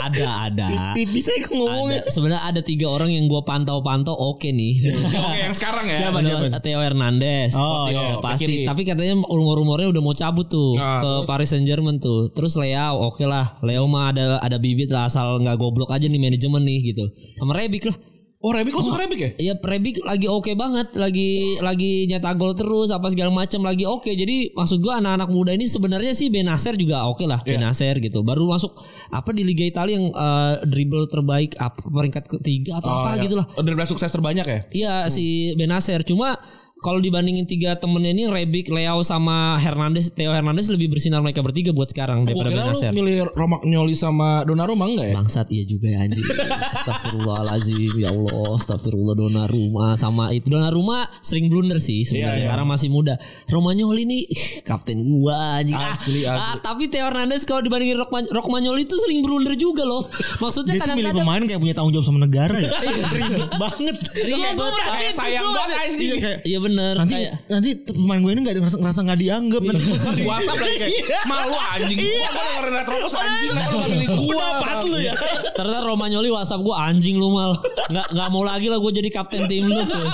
B: ada ada.
D: Tipis saya ngomongnya.
B: Ada, sebenarnya ada tiga orang yang gue pantau-pantau oke nih.
C: Oke, yang sekarang ya.
D: Siapa, siapa?
B: Theo Hernandez.
D: Oh,
C: Theo,
B: Ya,
C: bek
B: pasti.
C: kiri.
B: Tapi katanya rumor-rumornya udah mau cabut tuh
C: Nah,
B: ke Paris Saint Germain tuh. Terus Leo, oke lah. Leo mah ada ada bibit lah asal nggak goblok aja nih manajemen nih gitu. Sama Rebic lah.
C: Oh, Rebic lo suka Rebic ya?
B: Iya Rebic lagi oke banget, lagi lagi nyetak gol terus apa segala macam lagi oke. Jadi maksud gua anak-anak muda ini sebenarnya sih Benacer juga oke lah,
C: Iya.
B: Benacer gitu. Baru masuk apa di Liga Italia yang eh, dribble terbaik apa peringkat ketiga atau apa
C: ya.
B: gitu lah.
C: Oh, Dari sukses terbanyak ya?
B: Iya si Benacer cuma kalau dibandingin tiga temennya ini Rebic, Leo sama Hernandez, Theo Hernandez lebih bersinar mereka bertiga buat sekarang daripada
C: kira lu
B: Benacer.
C: milih Romagnoli sama Donnarumma enggak ya?
B: Bangsat iya juga ya anjing. Astagfirullahalazim ya Allah, astagfirullah Donnarumma sama itu Donnarumma sering blunder sih sebenarnya
C: Iya, iya.
B: karena masih muda. Romagnoli nih ih, kapten gua anjing. Ah,
C: Asli, asli.
B: ah, tapi Theo Hernandez kalau dibandingin Romagnoli itu sering blunder juga loh. Maksudnya
D: tuh milih
B: kadang-kadang
D: pemain kayak punya tanggung jawab sama negara ya. [laughs] Ribet banget.
B: Ribet.
C: Kayak sayang banget anjing.
B: Iya bener
D: Nanti
B: kayak
D: nanti pemain gue ini nggak ngerasa ngerasa nggak dianggap nanti gue
C: di WhatsApp lagi kayak malu anjing. Gua gua dengerin Retropus anjing. Gak milih gua?
D: Pendapat lu ya. [laughs]
B: Ternyata Romagnoli WhatsApp gue anjing lu mal nggak nggak mau lagi lah gue jadi kapten tim lu tuh.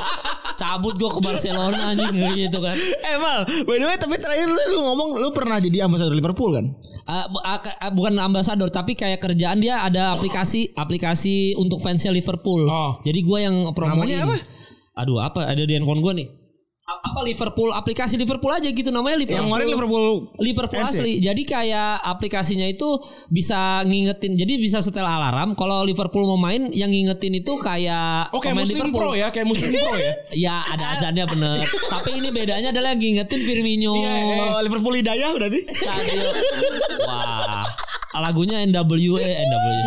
B: cabut gue ke Barcelona anjing gitu kan
D: Eh Mal, by the way tapi terakhir lu, lu ngomong lu pernah jadi ambasador Liverpool kan?
B: Ke- ah, bukan ambasador tapi kayak kerjaan dia ada aplikasi aplikasi untuk fansnya Liverpool
C: Oh.
B: jadi gue yang promoin
C: Namanya apa?
B: aduh apa ada di handphone gue nih apa Liverpool aplikasi Liverpool aja gitu namanya Liverpool
D: Yang kemarin Liverpool
B: Liverpool
D: FC.
B: asli. Jadi kayak aplikasinya itu bisa ngingetin. Jadi bisa setel alarm kalau Liverpool mau main yang ngingetin itu kayak
C: Oh kayak Muslim
B: Liverpool.
C: Pro ya, kayak Muslim Pro ya. [laughs]
B: Ya ada azannya bener. Tapi ini bedanya adalah yang ngingetin Firmino.
D: Oh, Liverpool Hidayah berarti?
B: Sadio. Wah. Lagunya NWA NWA.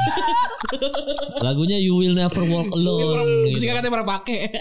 B: Lagunya You Will Never Walk Alone. gitu.
C: Singkatnya pernah pakai. [laughs]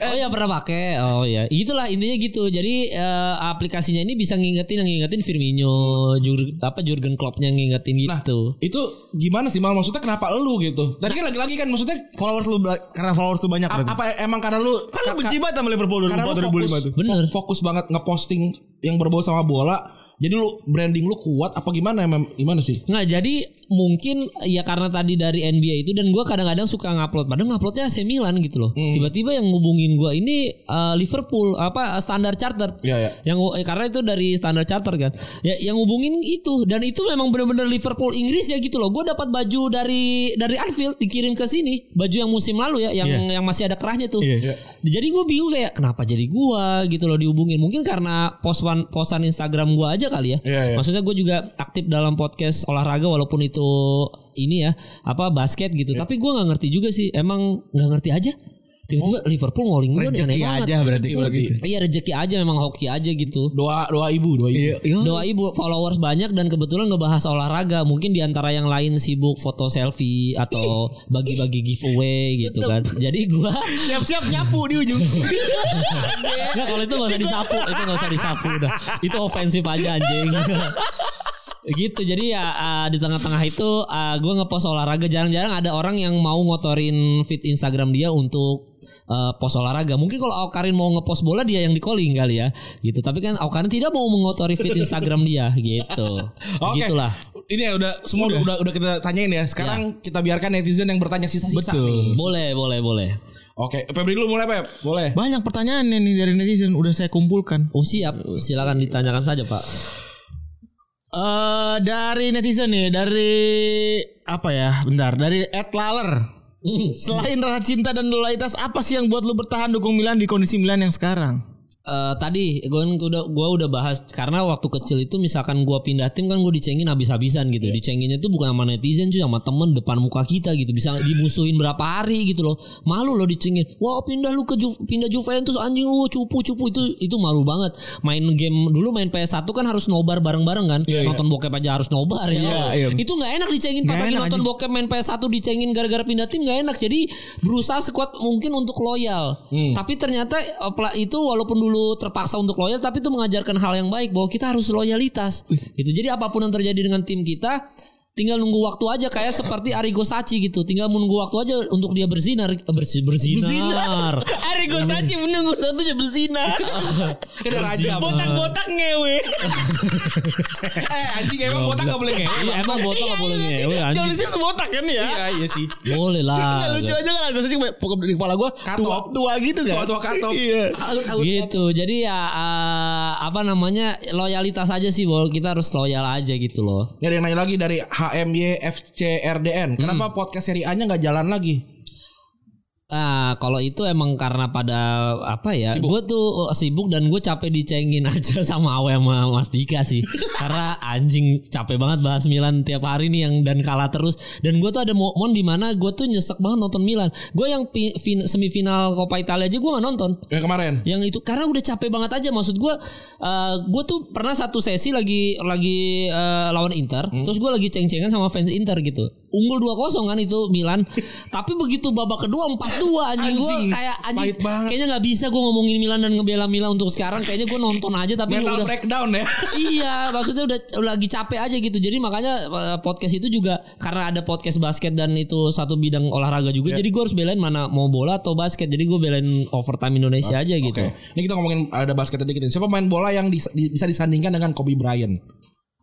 B: Oh ya pernah pakai. Oh ya, itulah intinya gitu. Jadi eh, aplikasinya ini bisa ngingetin yang ngingetin Firmino, Jur, apa Jurgen Kloppnya ngingetin
C: Nah,
B: gitu.
C: itu gimana sih mal maksudnya kenapa lu gitu? Dan kan lagi-lagi kan maksudnya
D: Followers lu karena followers lu banyak
C: a-
D: berarti.
C: apa emang karena lu
D: Kan lu benci banget sama Liverpool
C: karena lu
D: 2004
C: fokus,
D: 2005 tuh.
B: Bener.
C: fo- fokus banget ngeposting yang berbau sama bola. Jadi lu branding lu kuat apa gimana emang gimana sih?
B: Nggak jadi mungkin ya karena tadi dari NBA itu dan gue kadang-kadang suka ngupload. Padahal nguploadnya AC Milan gitu loh.
C: Hmm.
B: Tiba-tiba yang ngubungin gue ini eh, Liverpool apa standar charter.
C: Iya, iya.
B: Yang eh, karena itu dari standar charter kan. Ya yang ngubungin itu dan itu memang benar-benar Liverpool Inggris ya gitu loh. Gue dapat baju dari dari Anfield dikirim ke sini. Baju yang musim lalu ya yang yang masih ada kerahnya tuh.
D: Iya.
B: Jadi gue bingung kayak kenapa jadi gua gitu loh dihubungin. Mungkin karena posan posan Instagram gua aja kali ya.
C: Iya, iya.
B: Maksudnya gue juga aktif dalam podcast olahraga walaupun itu ini ya apa basket gitu.
C: Iya.
B: Tapi gua nggak ngerti juga sih. Emang nggak ngerti aja. Tiba-tiba Liverpool ngoling gue aneh
D: Rezeki
B: banget.
D: aja berarti kalau gitu.
B: Iya rezeki aja memang hoki aja gitu.
C: Doa doa ibu, doa ibu.
D: Iya.
B: Doa ibu followers banyak dan kebetulan ngebahas olahraga mungkin di antara yang lain sibuk foto selfie atau bagi-bagi giveaway gitu kan. Jadi gua
D: Siap-siap nyapu di ujung. [laughs]
B: Nggak kalau itu gak usah disapu Itu gak usah disapu udah Itu ofensif aja anjing [laughs] gitu jadi ya uh, di tengah-tengah itu uh, gue ngepost olahraga jarang-jarang ada orang yang mau ngotorin feed Instagram dia untuk uh, post olahraga mungkin kalau Aukarin mau ngepost bola dia yang di calling kali ya gitu tapi kan Aukarin tidak mau mengotori feed Instagram dia [laughs] gitu
C: Oke.
B: gitulah
C: Ini ya udah semua udah udah kita tanyain ya. Sekarang kita biarkan netizen yang bertanya sisa-sisa
D: Betul.
C: nih.
B: boleh boleh boleh
C: Oke, Febri dulu mulai Pep. Boleh.
D: Banyak pertanyaan nih dari netizen udah saya kumpulkan.
B: oh siap silakan ditanyakan saja pak
D: Eh dari netizen nih, dari apa ya? Bentar, dari Ed Laler. Selain rasa cinta dan loyalitas, apa sih yang buat lu bertahan dukung Milan di kondisi Milan yang sekarang?
B: Eh, tadi gue udah gua udah bahas karena waktu kecil itu misalkan gua pindah tim kan gue dicengin habis-habisan gitu. Dicenginnya tuh bukan sama netizen cuy sama temen depan muka kita gitu. Bisa dimusuhin berapa hari gitu loh. Malu loh dicengin. Wah pindah lu ke Ju- pindah Juventus anjing lu cupu-cupu itu itu malu banget. Main game dulu main PS1 kan harus nobar bareng-bareng kan. Nonton bokep aja harus nobar ya.
D: Iya, iya.
B: Itu nggak enak dicengin pas lagi nonton
D: anjing.
B: bokep main PS1 dicengin gara-gara pindah tim nggak enak. Jadi berusaha sekuat mungkin untuk loyal. Tapi ternyata eh, itu walaupun dulu terpaksa untuk loyal tapi itu mengajarkan hal yang baik bahwa kita harus loyalitas. Gitu. Jadi apa pun yang terjadi dengan tim kita tinggal nunggu waktu aja kayak seperti Arigo Sachi gitu. Tinggal menunggu waktu aja untuk dia bersinar bersi, bersinar. [laughs]
D: Arigo Sachi menunggu satunya bersinar. [laughs]
C: Ada raja.
D: Botak-botak ngewe. [laughs]
C: Eh anjing emang botak gak boleh ngewe.
B: Iya, emang botak gak boleh ngewe anjing.
D: Jonisnya sebotak kan ya?
C: Iya iya sih.
B: Boleh lah.
D: Nggak lucu aja kan Arigo Sachi pokok di kepala gue tua, tua gitu kan.
C: Tua-tua katop.
D: Iya.
B: gitu jadi ya eh, apa namanya loyalitas aja sih bahwa kita harus loyal aja gitu loh
C: Ini ada yang nanya lagi dari HMY FCRDN. Kenapa podcast seri A-nya nggak jalan lagi?
B: Nah, kalau itu emang karena pada apa ya? Gue tuh sibuk dan gue capek dicengin [laughs] aja sama Awe sama Mas Dika sih. karena anjing capek banget bahas Milan tiap hari nih yang dan kalah terus. Dan gue tuh ada momen di mana gue tuh nyesek banget nonton Milan. Gue yang semifinal Coppa Italia aja gue nggak nonton.
C: Yang kemarin.
B: Yang itu karena udah capek banget aja maksud gue eh gue tuh pernah satu sesi lagi lagi eh, lawan Inter terus gue lagi ceng-cengan sama fans Inter gitu unggul 2-0 kan itu Milan [laughs] tapi begitu babak kedua 4-2 anjing gue
C: Anjing,
B: kayak anjing kayaknya nggak bisa gue ngomongin Milan dan ngebela Milan untuk sekarang kayaknya gue nonton aja tapi
C: Mental
B: udah
C: breakdown ya. [laughs]
B: iya maksudnya udah lagi capek aja gitu jadi makanya eh, podcast itu juga karena ada podcast basket dan itu satu bidang olahraga juga jadi gue harus belain mana mau bola atau basket jadi gue belain overtime Indonesia aja gitu
C: Oke. Ini kita ngomongin ada basket sedikit. nih. Siapa main bola yang dis- di- bisa disandingkan dengan Kobe Bryant?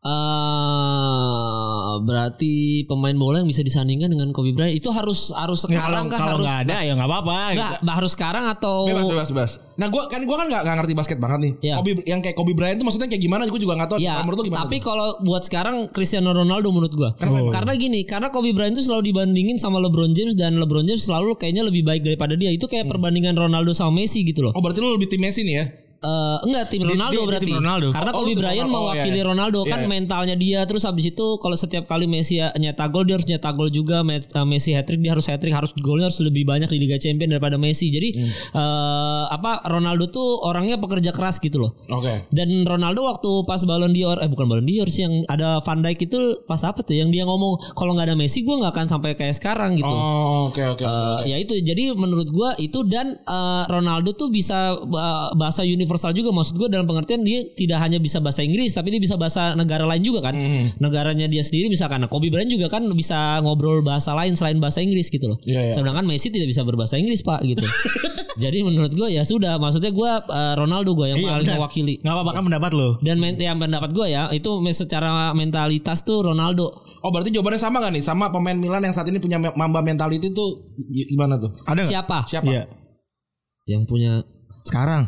B: Eh berarti pemain bola yang bisa disandingkan dengan Kobe Bryant itu harus harus
D: Ya, kalau
B: sekarang kah
D: kalau
B: harus
D: nggak ada ya nggak apa-apa.
B: Nggak, harus sekarang atau
C: Bebas, bebas, bebas. Nah, gua kan gua kan nggak nggak ngerti basket banget nih.
B: Iya.
C: Kobe yang kayak Kobe Bryant itu maksudnya kayak gimana? Gua juga nggak tahu.
B: Ya,
C: menurut lu gimana?
B: tapi kalau buat sekarang Cristiano Ronaldo menurut gua. Karena gini, karena Kobe Bryant itu selalu dibandingin sama LeBron James dan LeBron James selalu kayaknya lebih baik daripada dia. Itu kayak perbandingan Ronaldo sama Messi gitu loh.
C: oh berarti lu lebih tim Messi nih ya?
B: Eh, enggak tim Ronaldo
D: di- di
B: berarti.
D: tim Ronaldo.
B: Karena
C: Oh,
B: Kobe
C: tim
B: Bryant
C: Ronaldo. Oh,
B: mewakili
C: iya, iya.
B: Ronaldo kan
C: iya.
B: mentalnya dia terus habis itu kalau setiap kali Messi nyetak gol dia harus nyetak gol juga eh, Messi hat trick dia harus hat trick harus golnya harus lebih banyak di Liga Champions daripada Messi. Jadi
C: Hmm.
B: eh, apa Ronaldo tuh orangnya pekerja keras gitu loh.
C: Oke.
B: Dan Ronaldo waktu pas Ballon d'Or eh bukan Ballon d'Or sih yang ada Van Dijk itu pas apa tuh yang dia ngomong kalau nggak ada Messi gue nggak akan sampai kayak sekarang gitu.
C: Oh, oke oke.
B: Eh, ya itu jadi menurut gua itu dan eh, Ronaldo tuh bisa eh, bahasa universal juga maksud gua dalam pengertian dia tidak hanya bisa bahasa Inggris tapi dia bisa bahasa negara lain juga kan negaranya dia sendiri bisa karena Kobe Bryant juga kan bisa ngobrol bahasa lain selain bahasa Inggris gitu loh
C: Iya, iya.
B: sedangkan Messi tidak bisa berbahasa Inggris pak gitu [laughs] jadi menurut gua ya sudah maksudnya gua eh, Ronaldo gua yang
D: Iya,
B: paling mewakili
D: Nggak apa-apa kan pendapat lo.
B: dan men- yang pendapat gua ya itu secara mentalitas tuh Ronaldo
C: Oh berarti jawabannya sama gak nih sama pemain Milan yang saat ini punya Mamba mentality tuh gimana tuh?
D: Ada nggak?
B: siapa
C: Siapa?
D: Iya.
B: yang punya
D: Sekarang.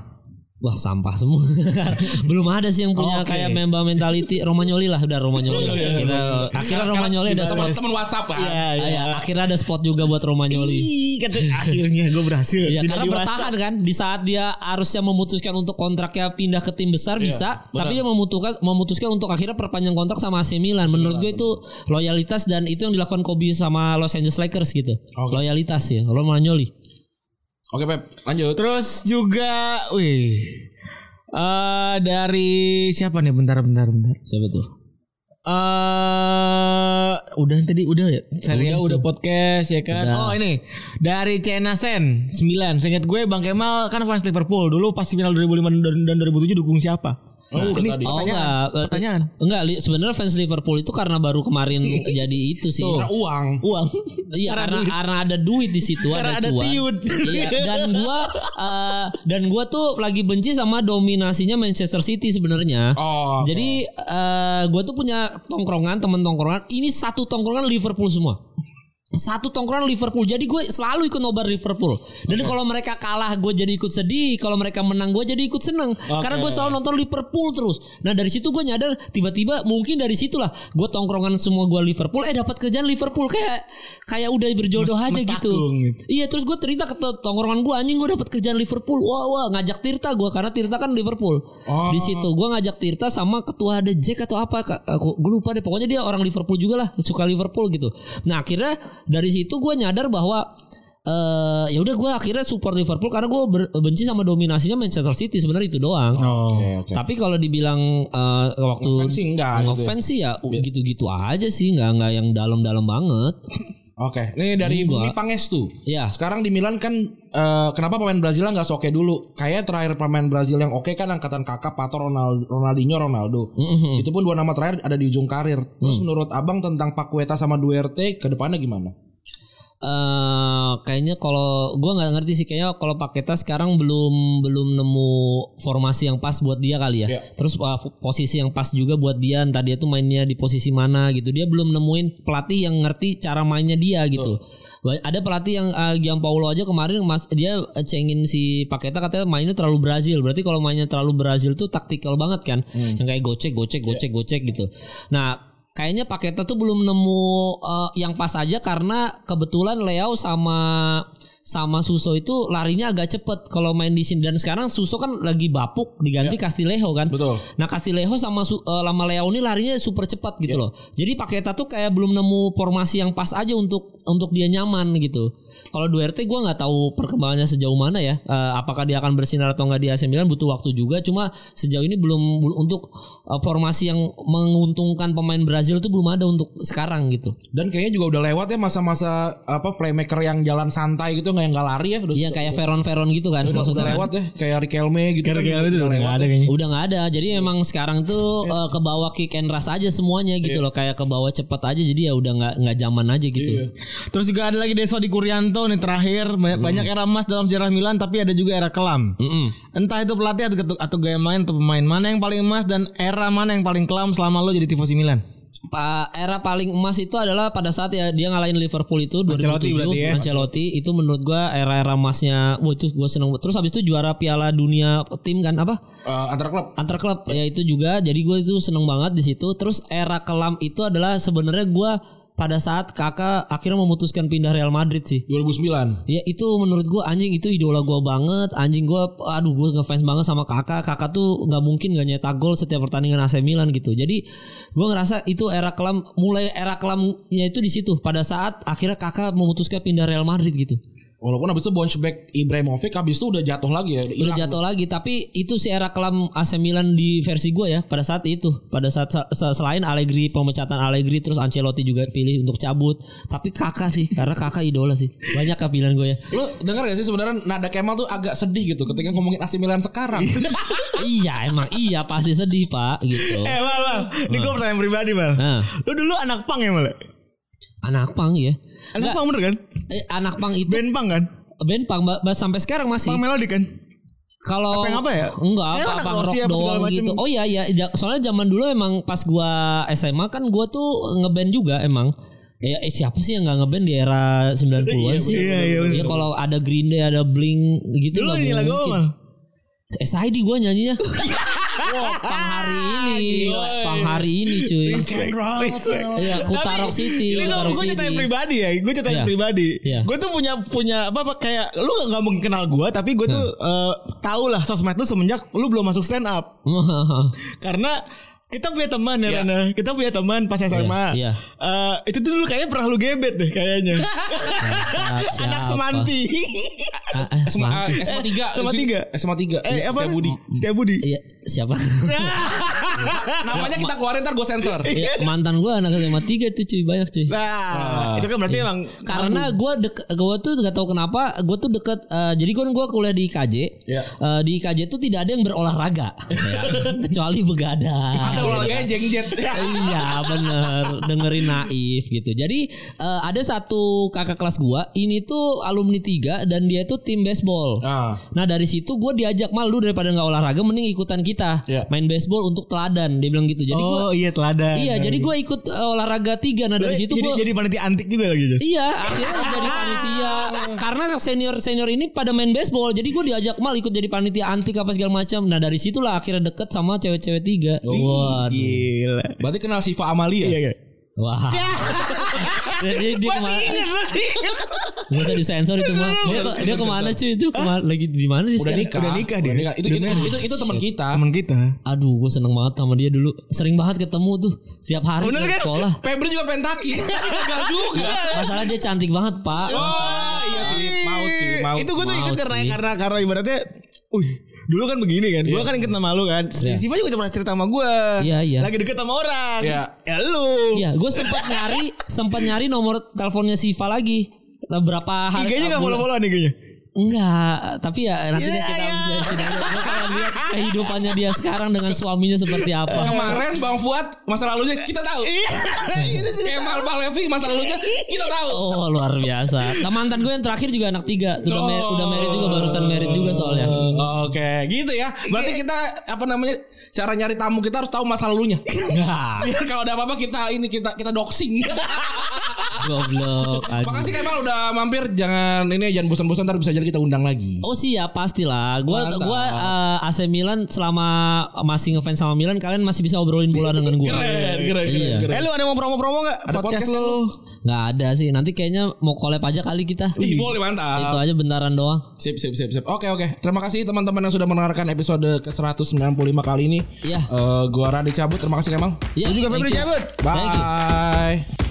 B: Wah sampah semua. [laughs] Belum ada sih yang punya
D: Oke.
B: kayak member mentality Romagnoli lah udah Romagnoli. Kita akhirnya Romagnoli ada
C: Teman teman WhatsApp kan?
D: Iya,
B: Ah,
D: iya.
B: ya, akhirnya ada spot juga buat Romagnoli.
D: Kata akhirnya gue berhasil.
B: Ya karena bertahan kan di saat dia harusnya memutuskan untuk kontraknya pindah ke tim besar bisa, tapi dia memutuskan memutuskan untuk akhirnya perpanjang kontrak sama AC Milan. Menurut gue itu loyalitas dan itu yang dilakukan Kobe sama Los Angeles Lakers gitu.
C: Oke.
B: Loyalitas ya, Romagnoli.
C: Oke Pep, lanjut.
D: Terus juga, wih. eh dari siapa nih? Bentar, bentar, bentar.
B: Siapa tuh?
D: eh udah tadi udah ya. Saya
B: Udah
D: udah, podcast ya kan.
B: Udah.
D: Oh ini dari Chena Sen 9. Seingat gue Bang Kemal kan fans Liverpool. Dulu pas final 2005 dan, dan 2007 dukung siapa?
C: Oh, udah
D: ini
C: tadi.
B: Oh enggak,
D: Pertanyaan.
B: Enggak, li- sebenarnya fans Liverpool itu karena baru kemarin [laughs] jadi itu sih.
C: Karena uang.
D: Uang. [laughs]
B: Iya
D: Karena
B: karena
D: duit.
B: karena ada duit di situ
D: Karena
B: ada
D: ada
B: cuan.
D: tiut.
B: Iya [laughs] dan gua eh, dan gua tuh lagi benci sama dominasinya Manchester City sebenarnya.
C: Oh.
B: Jadi eh, gua tuh punya tongkrongan temen tongkrongan ini satu tongkrongan Liverpool semua. Satu tongkrongan Liverpool. Jadi gue selalu ikut nobar Liverpool. Dan kalau mereka kalah gue jadi ikut sedih, kalau mereka menang gue jadi ikut seneng. Karena gue selalu nonton Liverpool terus. Nah dari situ gue nyadar tiba-tiba mungkin dari situlah gue tongkrongan semua gue Liverpool. Eh dapat kerjaan Liverpool kayak kayak udah berjodoh
D: Mes-
B: aja gitu.
D: gitu.
B: Iya terus gue cerita ke to- tongkrongan gue anjing gue dapat kerjaan Liverpool. Wah wah ngajak Tirta gue karena Tirta kan Liverpool. Di situ gue ngajak Tirta sama ketua ada Jack atau apa aku gue lupa deh pokoknya dia orang Liverpool juga lah suka Liverpool gitu. Nah akhirnya dari situ gue nyadar bahwa eh ya udah gue akhirnya support Liverpool karena gue benci sama dominasinya Manchester City sebenarnya itu doang.
D: Oh.
C: Oke, oke.
B: Tapi kalau dibilang eh, waktu
C: Ngefans sih enggak gitu ya.
B: ngefans sih ya gitu-gitu aja sih nggak nggak yang dalam-dalam banget. [laughs]
C: Oke, ini dari
B: Enggak.
C: Pangestu.
B: Iya.
C: Sekarang di Milan kan eh, kenapa pemain Brazil nggak oke dulu? Kayak terakhir pemain Brazil yang oke kan angkatan kakak Pato Ronaldo, Ronaldinho Ronaldo.
B: Mhm.
C: Itu pun dua nama terakhir ada di ujung karir. Terus menurut Abang tentang Pakueta sama Duerte ke depannya gimana?
B: Eh kayaknya kalau gua nggak ngerti sih kayaknya kalau Paketa sekarang belum belum nemu formasi yang pas buat dia kali ya.
C: Iya.
B: Terus uh, posisi yang pas juga buat dia entah dia tuh mainnya di posisi mana gitu. Dia belum nemuin pelatih yang ngerti cara mainnya dia gitu. Ba- Ada pelatih yang uh, Gianpaolo aja kemarin Mas dia uh, cengin si Paketa katanya mainnya terlalu Brazil. Berarti kalau mainnya terlalu Brazil tuh taktikal banget kan. Yang kayak gocek gocek gocek gocek gitu. Nah, kayaknya Paketa tuh belum nemu uh, yang pas aja karena kebetulan Leo sama sama Suso itu larinya agak cepet kalau main di sini dan sekarang Suso kan lagi bapuk diganti Castillejo kan.
C: Betul.
B: Nah Castillejo sama Su, uh, lama Leo ini larinya super cepat gitu loh. Jadi Paketa tuh kayak belum nemu formasi yang pas aja untuk untuk dia nyaman gitu. Kalau Duarte gue nggak tahu perkembangannya sejauh mana ya. Uh, apakah dia akan bersinar atau nggak di AC Milan butuh waktu juga. Cuma sejauh ini belum untuk uh, formasi yang menguntungkan pemain Brazil tuh belum ada untuk sekarang gitu.
C: Dan kayaknya juga udah lewat ya masa-masa apa playmaker yang jalan santai gitu yang nggak lari ya udah,
B: Iya kayak Veron Veron gitu kan
C: udah,
B: maksudnya. kan.
C: lewat ya kayak Riquelme gitu. kan.
D: Gara-gara itu udah nggak ada kayaknya.
B: Udah nggak ada. Jadi emang sekarang tuh uh, ke bawah kick and rush aja semuanya gitu loh. Kayak ke bawah cepet aja. Jadi ya udah nggak nggak zaman aja gitu.
D: Terus juga ada lagi Deso di Kurianto nih terakhir banyak, banyak era emas dalam sejarah Milan tapi ada juga era kelam.
B: Mm-mm.
D: Entah itu pelatih atau, atau gaya main atau pemain mana yang paling emas dan era mana yang paling kelam selama lo jadi tifosi Milan.
B: Pa- era paling emas itu adalah pada saat ya dia ngalahin Liverpool itu 2007
D: Ancelotti ya.
B: Ancelotti. Itu menurut gua era-era emasnya wah itu gua seneng terus habis itu juara Piala Dunia tim kan apa?
C: Eh, antar klub.
B: antar klub ya itu juga. Jadi gue itu seneng banget di situ. Terus era kelam itu adalah sebenarnya gua pada saat kakak akhirnya memutuskan pindah Real Madrid sih.
C: 2009.
B: Ya itu menurut gua anjing itu idola gua banget. Anjing gua aduh gua ngefans banget sama kakak. Kakak tuh nggak mungkin gak nyetak gol setiap pertandingan AC Milan gitu. Jadi gua ngerasa itu era kelam Mulai era kelamnya itu di situ. Pada saat akhirnya kakak memutuskan pindah Real Madrid gitu
C: Walaupun habis itu bounce back Ibrahimovic habis itu udah jatuh lagi ya.
B: Udah jatuh lagi Tapi itu si era kelam AC Milan di versi gua ya Pada saat itu Pada saat se- selain Allegri Pemecatan Allegri Terus Ancelotti juga pilih untuk cabut Tapi kakak sih Karena kakak idola sih Banyak pilihan gue ya
C: Lu dengar gak sih sebenarnya nada Kemal tuh agak sedih gitu ketika ngomongin AC Milan sekarang. [laughs]
B: Iya emang iya pasti sedih pak gitu
D: Eh mal mal, ini gue pertanyaan pribadi mal.
B: Nah.
D: Lu dulu anak pang ya mal?
B: Anak pang ya.
D: Anak pang bener kan?
B: Eh, anak pang itu
D: Band pang kan?
B: band pang ba- ba- sampai sekarang masih.
D: Pang melodi kan?
B: Kalau
D: Apa apa ya?
B: Enggak, apa rock
D: apa segala
B: doang gitu. Oh iya iya, soalnya zaman dulu emang pas gua SMA kan gua tuh ngeband juga emang. Ya eh, siapa sih yang nggak ngeband di era 90-an sih?
D: iya, iya, bener.
B: Ya kalau ada Green Day, ada Blink gitu
D: Dulu
B: nggak
D: nyanyi lagu apa?
B: SID gua nyanyinya. [laughs] Wah, pang hari ini, pang hari ini cuy. Iya, Kutarok City,
D: Ini gue ceritain pribadi ya, gue ceritain
B: Iya.
D: pribadi.
B: Iya.
D: Gue tuh punya punya apa, apa kayak lu nggak mungkin kenal gue, tapi gue tuh eh, tahu lah sosmed lu semenjak lu belum masuk stand up. [laughs] Karena kita punya teman ya, Rana. Kita punya teman pas SMA.
B: iya.
D: Eh, itu tuh dulu kayaknya pernah lu gebet deh kayaknya. Anak
B: Siapa?
D: semanti.
B: Ah, ah,
C: SMA,
B: Semanti.
C: SMA 3
D: SMA tiga.
C: SMA 3
D: eh apa?
C: Budi
D: Setia Budi.
B: Iya, siapa?
C: Namanya kita keluarin ntar gue sensor
B: Iya, mantan gua anak SMA 3 tuh cuy, banyak cuy.
D: Nah, itu kan berarti emang
B: Karena gue dek, gue tuh gak tahu kenapa, gue tuh deket. eh, jadi kan gue kuliah di IKJ.
C: Iya.
B: Eh, di IKJ tuh tidak ada yang berolahraga, ya. [laughs] kecuali begadang.
C: Ada olahraganya jengjet
B: iya bener dengerin naif gitu jadi eh, ada satu kakak kelas gua ini tuh alumni tiga dan dia tuh tim baseball
C: Ah.
B: nah dari situ gue diajak mal lu daripada nggak olahraga mending ikutan kita
C: Iya.
B: main baseball untuk teladan teladan dia bilang gitu. Jadi gua
D: oh iya teladan.
B: Iya, jadi gue ikut uh, olahraga tiga. Nah dari situ
D: jadi,
B: gue
D: jadi panitia antik juga lagi. Jas.
B: Iya, akhirnya jadi panitia. [laughs] Karena senior senior ini pada main baseball, jadi gue diajak mal ikut jadi panitia antik apa segala macam. Nah dari situlah akhirnya deket sama cewek-cewek tiga. Waduh.
D: Gila.
C: Berarti kenal Siva Amalia.
D: Iya, iya.
B: Wah. [laughs] dia, dia, dia ke mana? Gak usah disensor itu mah. Dia, ke- dia ke mana cuy itu? Ke mana, lagi di mana dia
C: Udah nikah.
D: Udah nikah dia.
C: Itu itu, itu, itu teman kita.
D: Temen kita.
B: Aduh, gue seneng banget sama dia dulu. Sering banget ketemu tuh setiap hari
D: Bener
B: ke
D: kan?
B: sekolah.
C: Febri juga pentaki. [laughs] Gagal juga.
B: Masalah dia cantik banget, Pak.
C: Oh iya sih, maut sih, maut.
D: itu gue tuh ikut karena
B: sih.
D: karena karena ibaratnya, wih dulu kan begini kan, gue kan ikut nama lu kan, si Siva juga pernah cerita sama gue,
B: Iya, iya.
D: lagi deket sama orang,
C: Iya.
D: ya lu,
B: Iya, gue sempat nyari, sempat nyari nomor teleponnya Siva lagi. Nah, Berapa hari?
D: IG-nya nggak
B: bulan-
D: follow followan IG-nya,
B: Enggak, tapi ya nanti deh kita bisa bisa pengen lihat kehidupannya dia sekarang dengan suaminya seperti apa.
C: Kemarin Bang Fuad masa lalunya kita tahu. Kemal Palevi masa lalunya kita tahu.
B: Oh luar biasa. Nah mantan gue yang terakhir juga anak tiga. Udah, mer- udah merit juga barusan merit juga soalnya.
C: Oh, Oke, gitu ya. Berarti kita apa namanya? Cara nyari tamu kita harus tahu masa lalunya. Biar [laughs] kalau ada apa-apa kita ini kita kita doxing.
B: Goblok.
C: Makasih Kemal udah mampir. Jangan ini jangan bosan-bosan ntar bisa jadi kita undang lagi.
B: Oh siap pastilah. Gua
C: Mantap.
B: gua eh, AC Milan selama masih ngefans sama Milan kalian masih bisa obrolin bola dengan gua.
C: Keren, keren,
B: Iya.
C: keren.
D: eh lu ada mau promo-promo nggak
C: Ada
D: podcast,
C: podcast
D: lu,
B: Nggak ada sih. Nanti kayaknya mau collab aja kali kita.
C: Ih, boleh mantap.
B: Itu aja bentaran doang.
C: Sip, sip, sip, sip. Oke, oke. Terima kasih teman-teman yang sudah mendengarkan episode ke-195 kali ini.
B: Iya.
C: Eh, gua Radi cabut. Terima kasih Kemal.
B: Iya,
D: lu juga Febri cabut,
B: Thank you.
C: Bye.